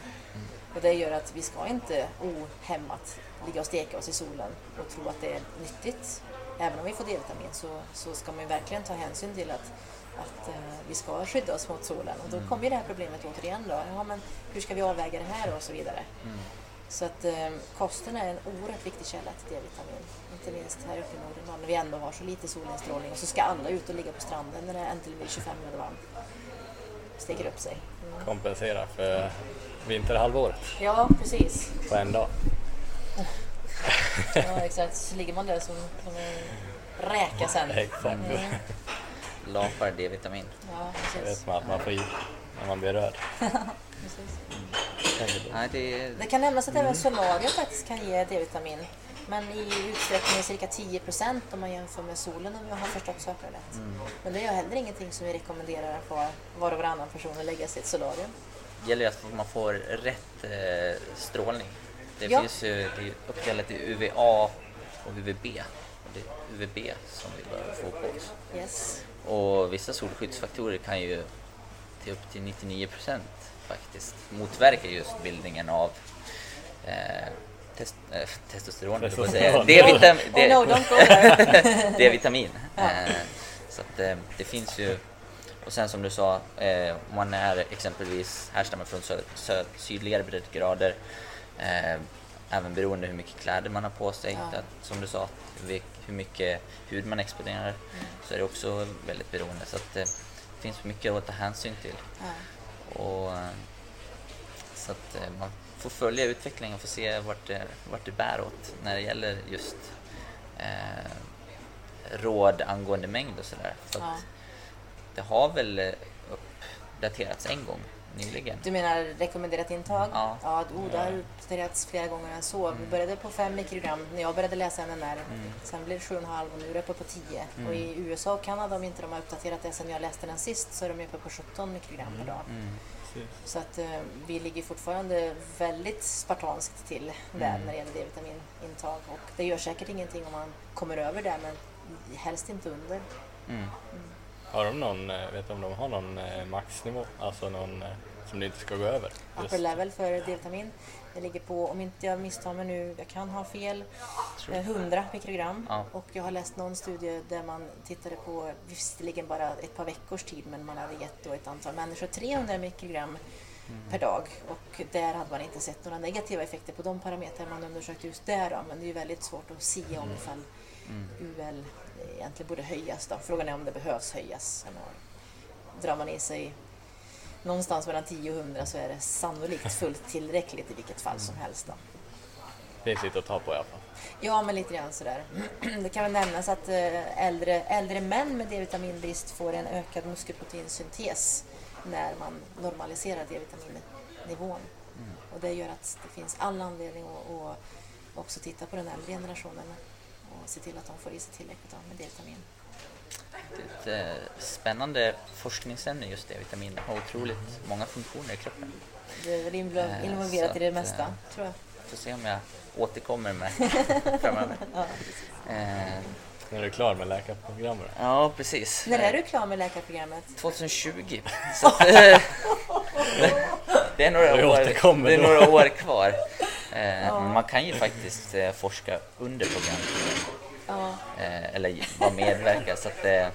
Och det gör att vi ska inte ohämmat ligga och steka oss i solen och tro att det är nyttigt. Även om vi får D-vitamin så, så ska man ju verkligen ta hänsyn till att, att eh, vi ska skydda oss mot solen. Och då kommer ju det här problemet återigen då. Ja, men hur ska vi avväga det här och så vidare. Så att eh, kosten är en oerhört viktig källa till D-vitamin. Inte minst här uppe i Norden när vi ändå har så lite solinstrålning. Och så ska alla ut och ligga på stranden när det äntligen blir 25 grader varmt. Steker upp sig. Mm. kompensera för vinterhalvåret Ja, precis. på en dag. Ja, exakt. Så ligger man där som, som en räka sen. Exakt. Mm. Lapar D-vitamin. Ja, Det är precis. som att man får i när man blir röd. precis. Nej, det. Det kan nämnas att även solarium faktiskt kan ge D-vitamin. Men i utsträckning cirka 10 procent om man jämför med solen om jag har förstått saken rätt. Men det är heller ingenting som vi rekommenderar att var, var och varannan person att lägga sig i ett solarium. Det gäller ju att man får rätt eh, strålning. Det Ja. finns ju det är ju uppdelat i UVA och UVB. Och det är UVB som vi behöver få på oss. Yes. Och vissa solskyddsfaktorer kan ju till upp till 99 procent faktiskt motverka just bildningen av eh, test, eh, testosteron, säga. Testosteron. D-vitamin. Oh no, go there. D-vitamin. Ja. Eh, så att eh, det finns ju och sen som du sa, eh, om man är exempelvis härstammar från sö- sö- sydligare breddgrader eh, även beroende hur mycket kläder man har på sig, Ja. att, som du sa, hur, mycket hud man exponerar Mm. så är det också väldigt beroende. Så att, eh, det finns mycket att ta hänsyn till. Ja. Och, så att man får följa utvecklingen och få se vart det, vart det bär åt när det gäller just eh, råd angående mängd och sådär. För Ja. det har väl eh, uppdaterats en gång nyligen. Du menar rekommenderat intag? Ja. ja oh, det har uppdaterats flera gånger än så. Vi började på 5 mikrogram när jag började läsa NNR. Sen blev det 7,5 och nu är det uppe på 10. Och i USA och Kanada, om inte de har uppdaterat det sen jag läste den sist, så är de uppe på 17 mikrogram per dag. Mm. Så att eh, vi ligger fortfarande väldigt spartanskt till där Mm. när det gäller D-vitaminintag. Och det gör säkert ingenting om man kommer över det, men helst inte under. Mm. Har de någon, eh, vet du om de har någon eh, maxnivå? Alltså någon eh, som det inte ska gå över? Upper level för D-vitamin. Det ligger på, om inte jag misstar mig nu, jag kan ha fel, Tror eh, 100 mikrogram. Ja. Och jag har läst någon studie där man tittade på, visserligen bara ett par veckors tid, men man hade gett då ett antal människor 300 mikrogram per dag. Och där hade man inte sett några negativa effekter på de parametrar man undersökte just där. Då. Men det är ju väldigt svårt att sia om ifall UL egentligen borde höjas. Då. Frågan är om det behövs höjas. Drar man i sig någonstans mellan 10 och 100 så är det sannolikt fullt tillräckligt i vilket fall som helst. Då. Finns att ta på i alla fall. Ja, men lite grann sådär. Det kan väl nämnas att eh, äldre, äldre män med D-vitaminbrist får en ökad muskelproteinsyntes när man normaliserar D-vitaminnivån. Och det gör att det finns all anledning att, att också titta på den äldre generationen och se till att de får i sig tillräckligt med D-vitamin. Det är ett eh, spännande forskningsämne just. Det har otroligt många funktioner i kroppen. Det är väl Eh, involverat så i det mesta, eh, tror jag. Får se om jag återkommer med framöver. Ja. Eh, När du är klar med läkarprogrammet? ja, precis. När är du klar med läkarprogrammet? 2020. Så att, eh, det är några år, det är några år kvar. Eh, Men man kan ju faktiskt eh, forska under programmet. Ja. Eh, eller vara medverka så att eh,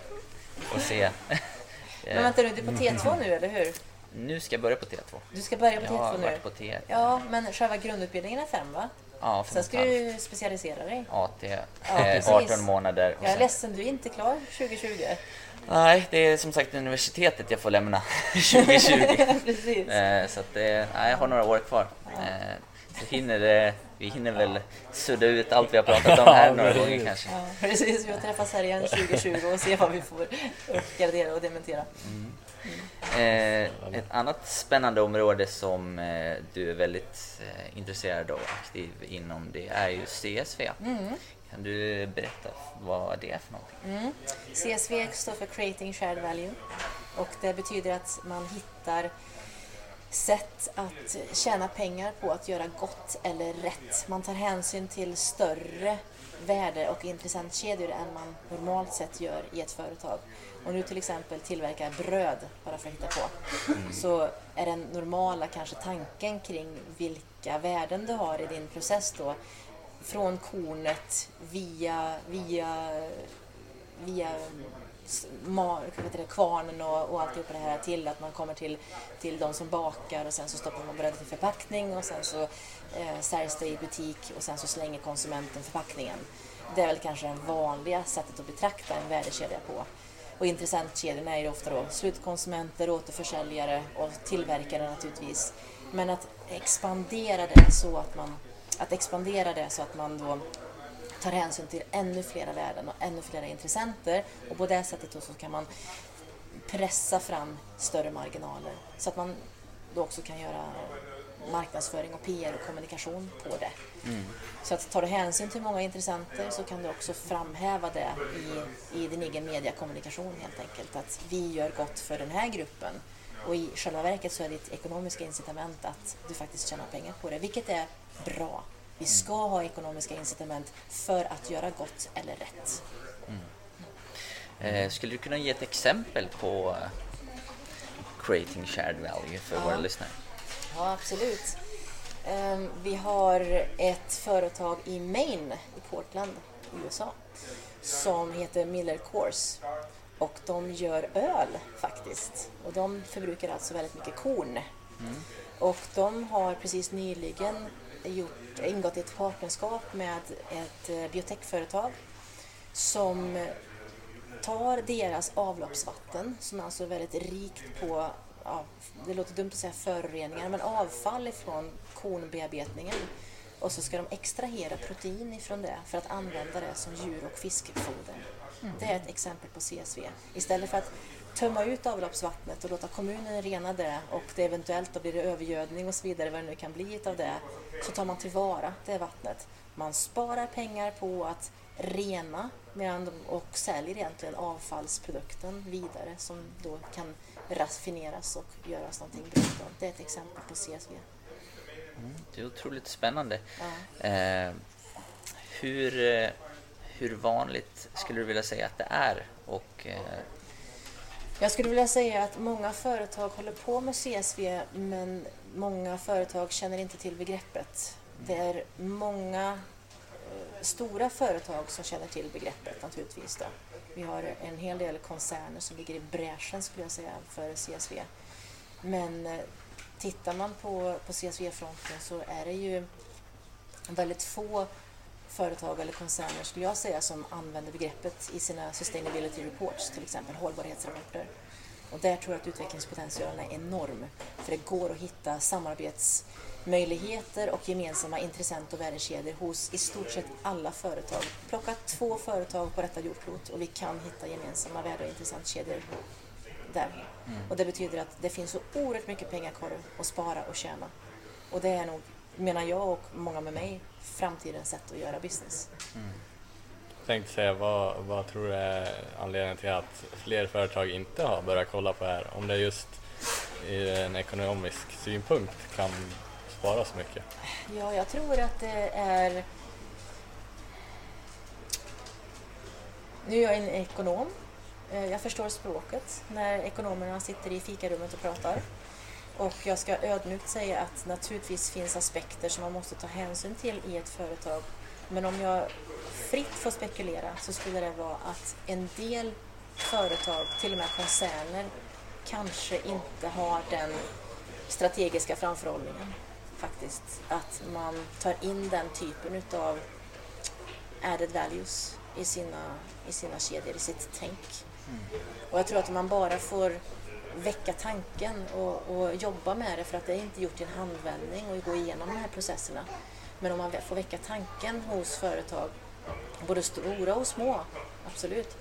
får se. Men Eh, vänta nu, du är på T2 nu, eller hur? nu ska jag börja på T2. Du ska börja på Jag har T2 nu? varit på T1. Ja, men själva grundutbildningen är fem, va? Ja, fem Sen ska du specialisera dig. AT, Ja, eh, precis. 18 månader. och Jag är sen- ledsen, du är inte klar 2020. Nej, det är som sagt universitetet jag får lämna 2020. Precis. Eh, så att, eh, nej, jag har några år kvar. Eh, så hinner det, vi hinner väl sudda ut allt vi har pratat om här några gånger kanske. Ja, precis. Vi träffas här igen 2020 och se vad vi får uppgradera och dementera. Eh, ett annat spännande område som eh, du är väldigt eh, intresserad och aktiv inom det är ju CSV. Kan du berätta vad det är för någonting? Mm. CSV står för Creating Shared Value och det betyder att man hittar sätt att tjäna pengar på att göra gott eller rätt. Man tar hänsyn till större värde och intressentkedjor än man normalt sett gör i ett företag. Om du till exempel tillverkar bröd, bara för att hitta på, så är den normala kanske tanken kring vilka värden du har i din process då från kornet via, via, via det, kvarnen och, och alltihopa det här till att man kommer till, till de som bakar och sen så stoppar man brödet i förpackning och sen så eh, säljs det i butik och sen så slänger konsumenten förpackningen. Det är väl kanske det vanliga sättet att betrakta en värdekedja på. Och intressentkedjorna är ju ofta då slutkonsumenter, återförsäljare och tillverkare naturligtvis. Men att expandera det så att man, att expandera det så att man då tar hänsyn till ännu flera värden och ännu flera intressenter och på det sättet så kan man pressa fram större marginaler så att man då också kan göra marknadsföring och PR och kommunikation på det. Så att tar du hänsyn till många intressenter så kan du också framhäva det i, i din egen mediakommunikation helt enkelt. Att vi gör gott för den här gruppen. Och i själva verket så är ditt ekonomiska incitament att du faktiskt tjänar pengar på det, vilket är bra. Vi ska ha ekonomiska incitament för att göra gott eller rätt. Eh, skulle du kunna ge ett exempel på eh, creating shared value för våra Ja. lyssnare? Ja, absolut. Ehm, Vi har ett företag i Maine, i Portland, USA, som heter Miller Coors. Och de gör öl faktiskt. Och de förbrukar alltså väldigt mycket korn. Och de har precis nyligen gjort, ingått i ett partnerskap med ett eh, biotechföretag som tar deras avloppsvatten, som är alltså väldigt rikt på, ja, det låter dumt att säga föroreningar, men avfall ifrån kornbearbetningen. Och så ska de extrahera protein ifrån det för att använda det som djur och fiskfoder. Det är ett exempel på CSV. Istället för att tömma ut avloppsvattnet och låta kommunen rena det och det eventuellt då blir det övergödning och så vidare, vad det nu kan bli av det, så tar man tillvara det vattnet. Man sparar pengar på att rena medan och säljer egentligen avfallsprodukten vidare som då kan raffineras och göras någonting bra av. Det är ett exempel på CSV. Det är otroligt spännande. Ja. Eh, hur, eh, hur vanligt skulle du vilja säga att det är och eh, jag skulle vilja säga att många företag håller på med CSV men många företag känner inte till begreppet. Det är många eh, stora företag som känner till begreppet naturligtvis. Då. Vi har en hel del koncerner som ligger i bräschen skulle jag säga för CSV. Men eh, tittar man på, på CSV-fronten så är det ju väldigt få företag eller koncerner skulle jag säga som använder begreppet i sina sustainability reports, till exempel hållbarhetsrapporter. Och där tror jag att utvecklingspotentialen är enorm. För det går att hitta samarbetsmöjligheter och gemensamma intressent och värdekedjor hos i stort sett alla företag. Plocka två företag på detta jordklot och vi kan hitta gemensamma värde och intressentkedjor där. Mm. Och det betyder att det finns så oerhört mycket pengar kvar att spara och tjäna. Och det är nog, menar jag och många med mig, framtidens sätt att göra business. Mm. Jag tänkte säga, vad, vad tror du är anledningen till att fler företag inte har börjat kolla på det här? Om det just i en ekonomisk synpunkt kan spara så mycket? Ja, jag tror att det är... Nu är jag en ekonom. Eh, jag förstår språket när ekonomerna sitter i fikarummet och pratar. Och jag ska ödmjukt säga att naturligtvis finns aspekter som man måste ta hänsyn till i ett företag. Men om jag fritt får spekulera så skulle det vara att en del företag, till och med koncerner, kanske inte har den strategiska framförhållningen faktiskt. Att man tar in den typen utav added values i sina, i sina kedjor, i sitt tänk. Mm. Och jag tror att man bara får väcka tanken och, och, jobba med det för att det är inte gjort i en handvändning och gå igenom de här processerna. Men om man får väcka tanken hos företag, både stora och små, absolut,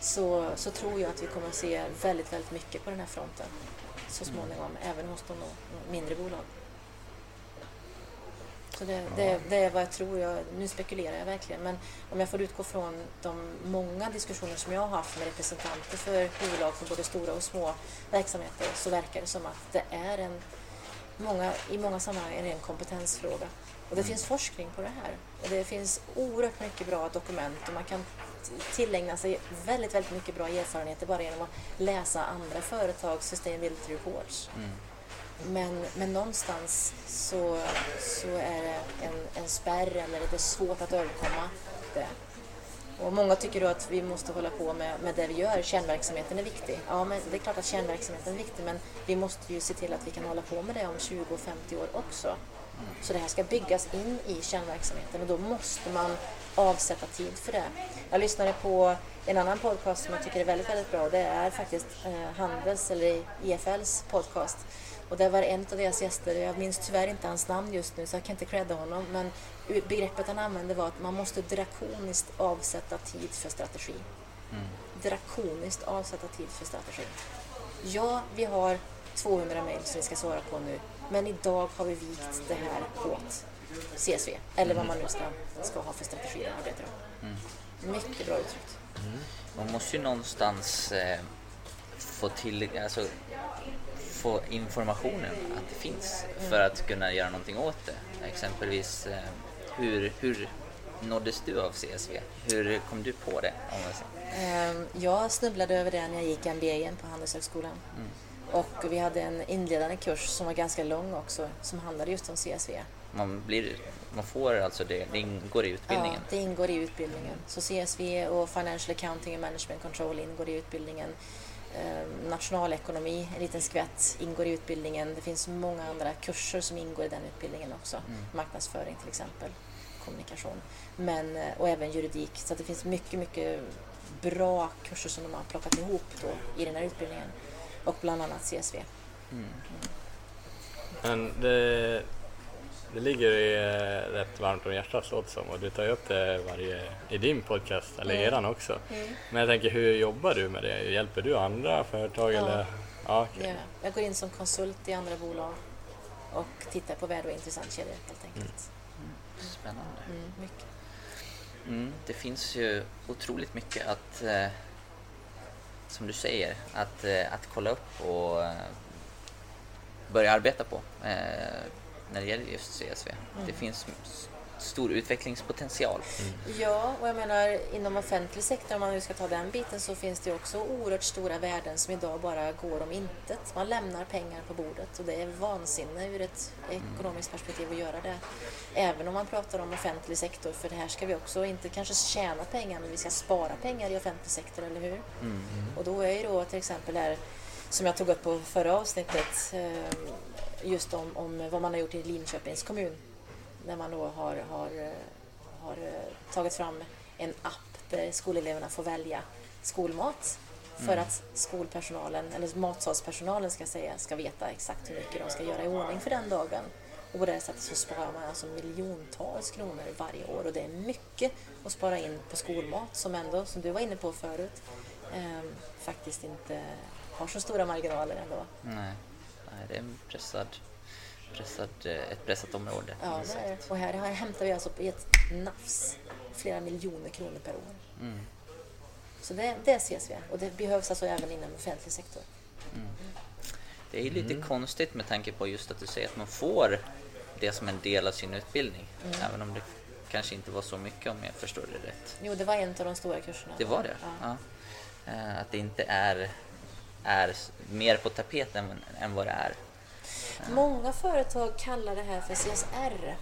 så, så tror jag att vi kommer att se väldigt, väldigt mycket på den här fronten så småningom, mm. även hos de mindre bolagen. Så det, det, det, är vad jag tror. Jag, nu spekulerar jag verkligen. Men om jag får utgå från de många diskussioner som jag har haft med representanter för bolag för både stora och små verksamheter så verkar det som att det är en, många, i många sammanhang en ren kompetensfråga. Och det mm. finns forskning på det här. Och det finns oerhört mycket bra dokument och man kan tillägna sig väldigt, väldigt mycket bra erfarenheter bara genom att läsa andra företags sustainability reports. Mm. Men, men någonstans så, så är det en, en spärr eller det är svårt att överkomma det. Och många tycker då att vi måste hålla på med, med det vi gör. Kärnverksamheten är viktig. Ja, men det är klart att kärnverksamheten är viktig men vi måste ju se till att vi kan hålla på med det om 20 och 50 år också. Så det här ska byggas in i kärnverksamheten och då måste man avsätta tid för det. Jag lyssnade på en annan podcast som jag tycker är väldigt, väldigt bra. Det är faktiskt eh, Handels eller EFLs podcast och det var en av deras gäster, jag minns tyvärr inte hans namn just nu så jag kan inte credda honom, men begreppet han använde var att man måste drakoniskt avsätta tid för strategi. Mm. Drakoniskt avsätta tid för strategi. Ja, vi har 200 mejl som vi ska svara på nu, men idag har vi vikt det här åt CSV, eller vad man nu ska, ska ha för strategi att arbeta mm. Mycket bra uttryckt. Mm. Man måste ju någonstans eh, få till, alltså få informationen att det finns för att kunna göra någonting åt det. Exempelvis eh, hur, hur nåddes du av CSV? Hur kom du på det? Ehm, jag snubblade över det när jag gick MBA på Handelshögskolan. Mm. Och vi hade en inledande kurs som var ganska lång också som handlade just om CSV. Man, blir, man får alltså det, det ingår i utbildningen? Ja, det ingår i utbildningen. Så CSV och Financial Accounting and Management Control ingår i utbildningen. Eh, nationalekonomi, en liten skvätt, ingår i utbildningen. Det finns många andra kurser som ingår i den utbildningen också. Mm. Marknadsföring till exempel, kommunikation men, eh, och även juridik. Så det finns mycket, mycket bra kurser som de har plockat ihop då i den här utbildningen och bland annat CSV. Mm. Mm. Men det, det ligger i eh, rätt varmt om hjärtat låter som och du tar ju upp det varje, i din podcast, eller mm. eran också. Mm. Men jag tänker, hur jobbar du med det? Hjälper du andra företag? Ja. Eller? Ja, okay. ja, jag går in som konsult i andra bolag och tittar på värde och intressantkedjor helt enkelt. Mm. mm. Spännande. Mm, mycket. Mm, det finns ju otroligt mycket att, eh, som du säger, att, eh, att kolla upp och eh, börja arbeta på. Eh, när det gäller just CSV. Mm. Det finns stor utvecklingspotential. Ja, och jag menar inom offentlig sektor, om man nu ska ta den biten, så finns det också oerhört stora värden som idag bara går om intet. Man lämnar pengar på bordet och det är vansinne ur ett ekonomiskt perspektiv att göra det. Även om man pratar om offentlig sektor, för det här ska vi också inte kanske tjäna pengar, men vi ska spara pengar i offentlig sektor, eller hur? Och då är ju då till exempel här, som jag tog upp på förra avsnittet, eh, just om, om vad man har gjort i Linköpings kommun när man då har, har, eh, har eh, tagit fram en app där skoleleverna får välja skolmat för att skolpersonalen, eller matsalspersonalen ska säga, ska veta exakt hur mycket de ska göra i ordning för den dagen. Och på det sättet så sparar man alltså miljontals kronor varje år och det är mycket att spara in på skolmat som ändå, som du var inne på förut, ehm, faktiskt inte har så stora marginaler ändå. Nej, Nej det är en pressad, pressad, eh, ett pressat område. Ja, det är det. Och här, hämtar vi alltså i ett nafs flera miljoner kronor per år. Mm. Så det, det ses vi. Och det behövs alltså även inom offentlig sektor. Det är ju lite konstigt med tanke på just att du säger att man får det som en del av sin utbildning. Även om det kanske inte var så mycket om jag förstår det rätt. Jo, det var en av de stora kurserna. Det var det? Ja. Ja. Eh, Att det inte är, är mer på tapeten än, än vad det är. Många företag kallar det här för CSR,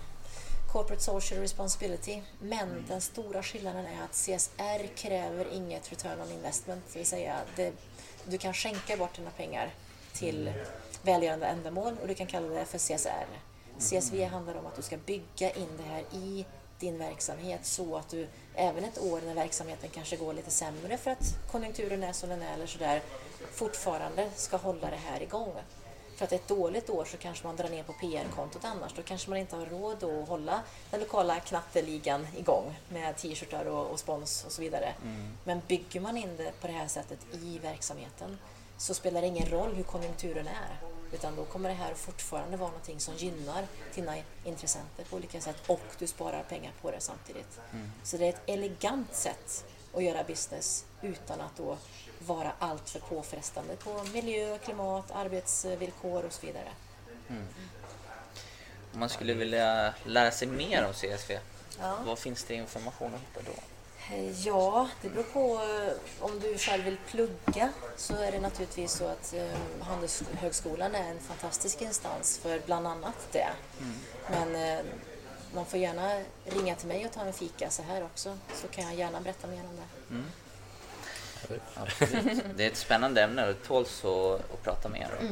Corporate Social Responsibility. Men den stora skillnaden är att CSR kräver inget return on investment. Det vill säga, det, du kan skänka bort dina pengar till välgörande ändamål och du kan kalla det för CSR. CSV handlar om att du ska bygga in det här i din verksamhet så att du även ett år när verksamheten kanske går lite sämre för att konjunkturen är som den är eller sådär fortfarande ska hålla det här igång. För att ett dåligt år så kanske man drar ner på PR-kontot annars. Då kanske man inte har råd att hålla den lokala knatteligan igång med t-shirtar och, och spons och så vidare. Men bygger man in det på det här sättet i verksamheten så spelar det ingen roll hur konjunkturen är. Utan då kommer det här fortfarande vara någonting som gynnar dina intressenter på olika sätt och du sparar pengar på det samtidigt. Så det är ett elegant sätt att göra business utan att då vara alltför påfrestande på miljö, klimat, arbetsvillkor och så vidare. Om man skulle vilja lära sig mer om CSV, Ja. vad finns det information att hitta då? Eh, Ja, det beror på eh, om du själv vill plugga så är det naturligtvis så att eh, Handelshögskolan är en fantastisk instans för bland annat det. Men eh, man får gärna ringa till mig och ta en fika så här också så kan jag gärna berätta mer om det. Absolut. Det är ett spännande ämne och det tåls att, att prata mer om.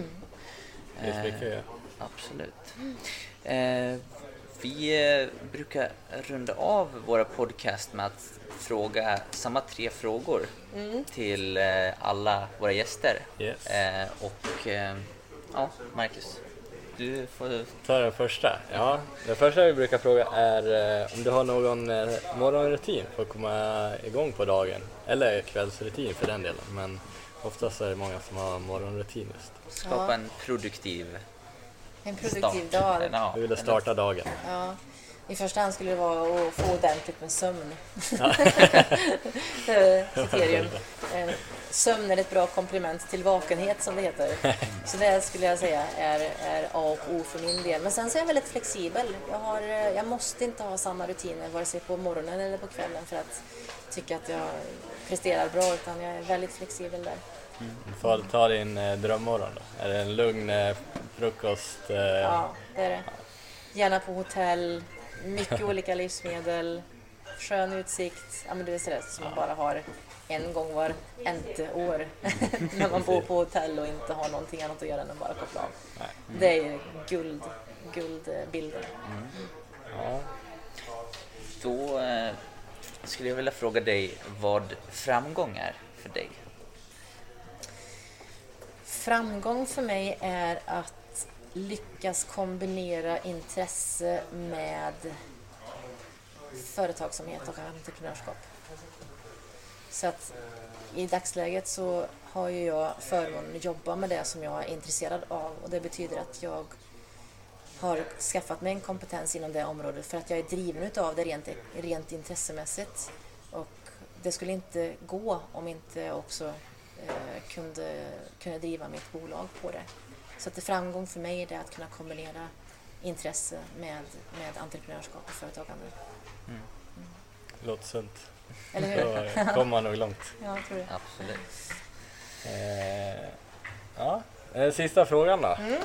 Att göra. Absolut. Eh, vi eh, brukar runda av våra podcast med att fråga samma tre frågor till eh, alla våra gäster. Yes. Eh, och ja, Marcus, du får... Ta den första. Ja, den första vi brukar fråga är om du har någon morgonrutin för att komma igång på dagen. Eller kvällsrutin för den delen. Men oftast är det många som har morgonrutin just. skapa en produktiv En produktiv start. dag. Ja, Du ville starta dagen. Ja. I första hand skulle det vara att få ordentligt med sömn. Eh, Kriterium. Eh, Sömn är ett bra komplement till vakenhet som det heter. Så det skulle jag säga är, är A och O för min del. Men sen så är jag väldigt flexibel. Jag, har, eh, jag måste inte ha samma rutiner vare sig på morgonen eller på kvällen för att tycka att jag presterar bra utan jag är väldigt flexibel där. Du får ta din eh, drömmorgon då. Är det en lugn eh, frukost? Eh, Ja, det är det. Gärna på hotell, mycket olika livsmedel, skön utsikt. Ja, men det är sådär som man bara har en gång var ente år när man bor på hotell och inte har någonting annat att göra än att bara koppla av. Nej. Det är ju guld, guldbilden. Ja. Då eh, skulle jag vilja fråga dig vad framgång är för dig. Framgång för mig är att lyckas kombinera intresse med företagsamhet och entreprenörskap. Så att i dagsläget så har ju jag förmånen att jobba med det som jag är intresserad av och det betyder att jag har skaffat mig en kompetens inom det området för att jag är driven utav det rent, rent intressemässigt. Och det skulle inte gå om inte också kunde, kunde driva mitt bolag på det. Så att det framgång för mig är det att kunna kombinera intresse med, med entreprenörskap och företagande. Låter sunt. Eller hur? Då kommer man nog långt. Ja, jag tror det. Absolut. Eh, ja, eh, sista frågan då. Mm.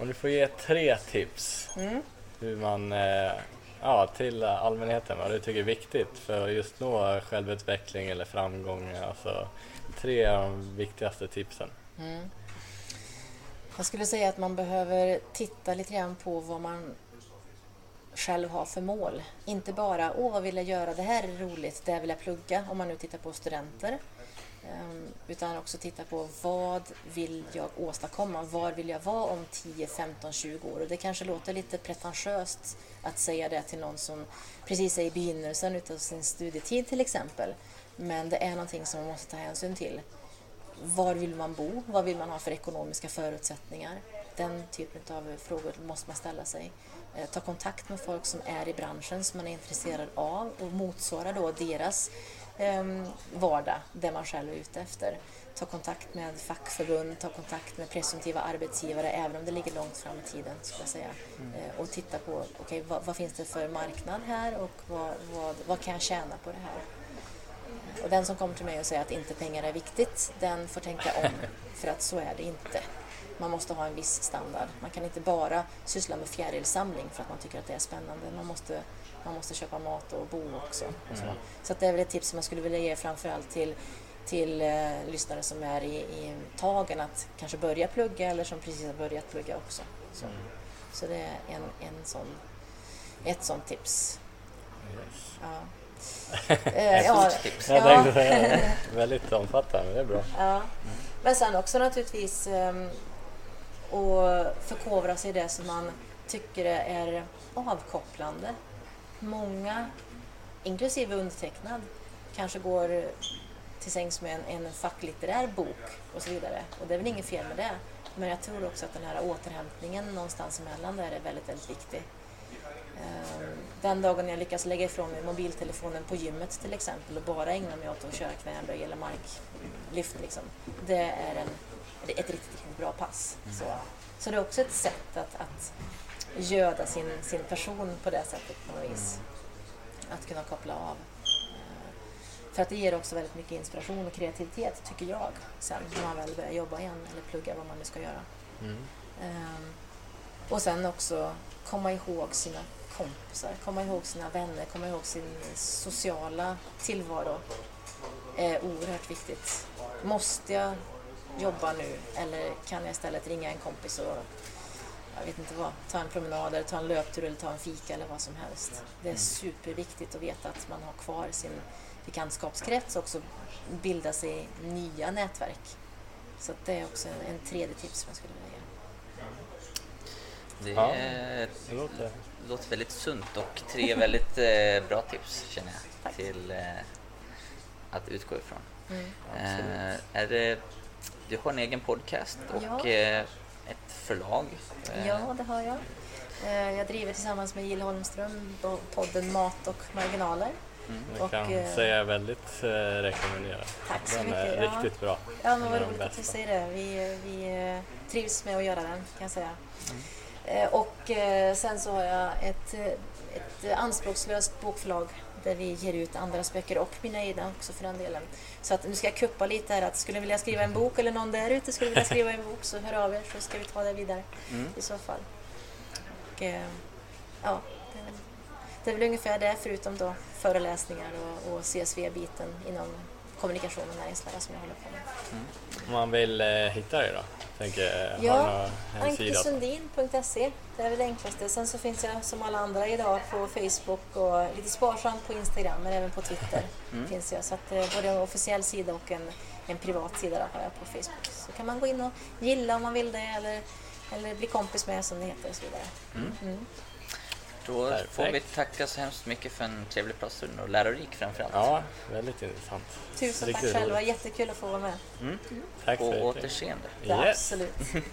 Om du får ge tre tips Mm. hur man, eh, ja, till allmänheten vad du tycker är viktigt för att just nå självutveckling eller framgång. Alltså tre av de viktigaste tipsen. Mm. Jag skulle säga att man behöver titta lite grann på vad man själv har för mål. Inte bara åh vad vill jag göra, det här är roligt, det här vill jag plugga om man nu tittar på studenter. Ehm, utan också titta på vad vill jag åstadkomma? Var vill jag vara om 10, 15, 20 år? Och det kanske låter lite pretentiöst att säga det till någon som precis är i begynnelsen utav sin studietid till exempel. Men det är någonting som man måste ta hänsyn till. Var vill man bo? Vad vill man ha för ekonomiska förutsättningar? Den typen av frågor måste man ställa sig. Eh, Ta kontakt med folk som är i branschen som man är intresserad av och motsvara då deras eh, vardag, det man själv är ute efter. Ta kontakt med fackförbund, ta kontakt med presumtiva arbetsgivare även om det ligger långt fram i tiden skulle jag säga. Eh, och titta på okay, vad, vad finns det för marknad här och vad, vad, vad kan jag tjäna på det här? Och den som kommer till mig och säger att inte pengar är viktigt, den får tänka om. För att så är det inte. Man måste ha en viss standard. Man kan inte bara syssla med fjärilsamling för att man tycker att det är spännande. Man måste, man måste köpa mat och bo också. och Så, så att det är väl ett tips som jag skulle vilja ge framförallt till, till eh, lyssnare som är i, i tagen att kanske börja plugga eller som precis har börjat plugga också. Så, så det är en, en sån, ett sånt tips. Yes. Ja. Eh, ja, Stort tips. Jag Ja. tänkte säga. Väldigt omfattande, men det är bra. Ja. Men sen också naturligtvis um, att förkovra sig i det som man tycker är avkopplande. Många, inklusive undertecknad, kanske går till sängs med en, en facklitterär bok och så vidare. Och det är väl inget fel med det. Men jag tror också att den här återhämtningen någonstans emellan där är väldigt, väldigt viktig. Ehm, Den dagen jag lyckas lägga ifrån mig mobiltelefonen på gymmet till exempel och bara ägna mig åt att köra knäböj eller marklyft, liksom, det är en, ett riktigt, riktigt bra pass. Så, så det är också ett sätt att, att göda sin, sin person på det sättet på något vis. Att kunna koppla av. Eh, För att det ger också väldigt mycket inspiration och kreativitet, tycker jag, sen när man väl börjar jobba igen eller plugga vad man nu ska göra. Mm. Ehm, och sen också komma ihåg sina kompisar, komma ihåg sina vänner, komma ihåg sin sociala tillvaro. är oerhört viktigt. Måste jag jobba nu eller kan jag istället ringa en kompis och jag vet inte vad, ta en promenad eller ta en löptur eller ta en fika eller vad som helst. Det är superviktigt att veta att man har kvar sin bekantskapskrets och också bilda sig nya nätverk. Så att det är också en, en tredje tips som jag skulle vilja ge. Det är- Det låter... väldigt sunt och tre väldigt eh, bra tips känner jag Tack. till eh, att utgå ifrån. Mm. Eh, är det, du har en egen podcast och Ja. eh, ett förlag. Eh, Ja, det har jag. Eh, Jag driver tillsammans med Jill Holmström podden Mat och marginaler. Jag Och, kan eh, säga väldigt eh, rekommenderad. Tack så Den mycket. är Ja. riktigt bra. Ja, men Den vad är den roligt att du säger det. Vi, vi trivs med att göra den, kan jag säga. Mm. Eh, Och eh, sen så har jag ett, eh, ett anspråkslöst bokförlag där vi ger ut andras böcker och mina egna också för den delen. Så att nu ska jag kuppa lite här att skulle ni vilja skriva en bok eller någon där ute skulle vilja skriva en bok så hör av er så ska vi ta det vidare Mm. i så fall. Och, ja, det är, väl, det är väl ungefär det förutom då föreläsningar och, och CSV-biten inom kommunikation och näringslära som jag håller på med. Om man vill eh, hitta dig då? Tänker, Ja, någon hemsida? Ankesundin.se, det är väl det enklaste. Sen så finns jag som alla andra idag på Facebook och lite sparsamt på Instagram men även på Twitter finns jag. Så att eh, både en officiell sida och en, en privat sida har jag på Facebook. Så kan man gå in och gilla om man vill det eller, eller bli kompis med som det heter och så vidare. Mm. Då Perfekt. får vi tacka så hemskt mycket för en trevlig pratstund och lärorik framförallt. Ja, väldigt intressant. Tusen tack Riktigt själva, roligt. jättekul att få vara med. Mm. Tack På så mycket. återseende. Yes. Absolut.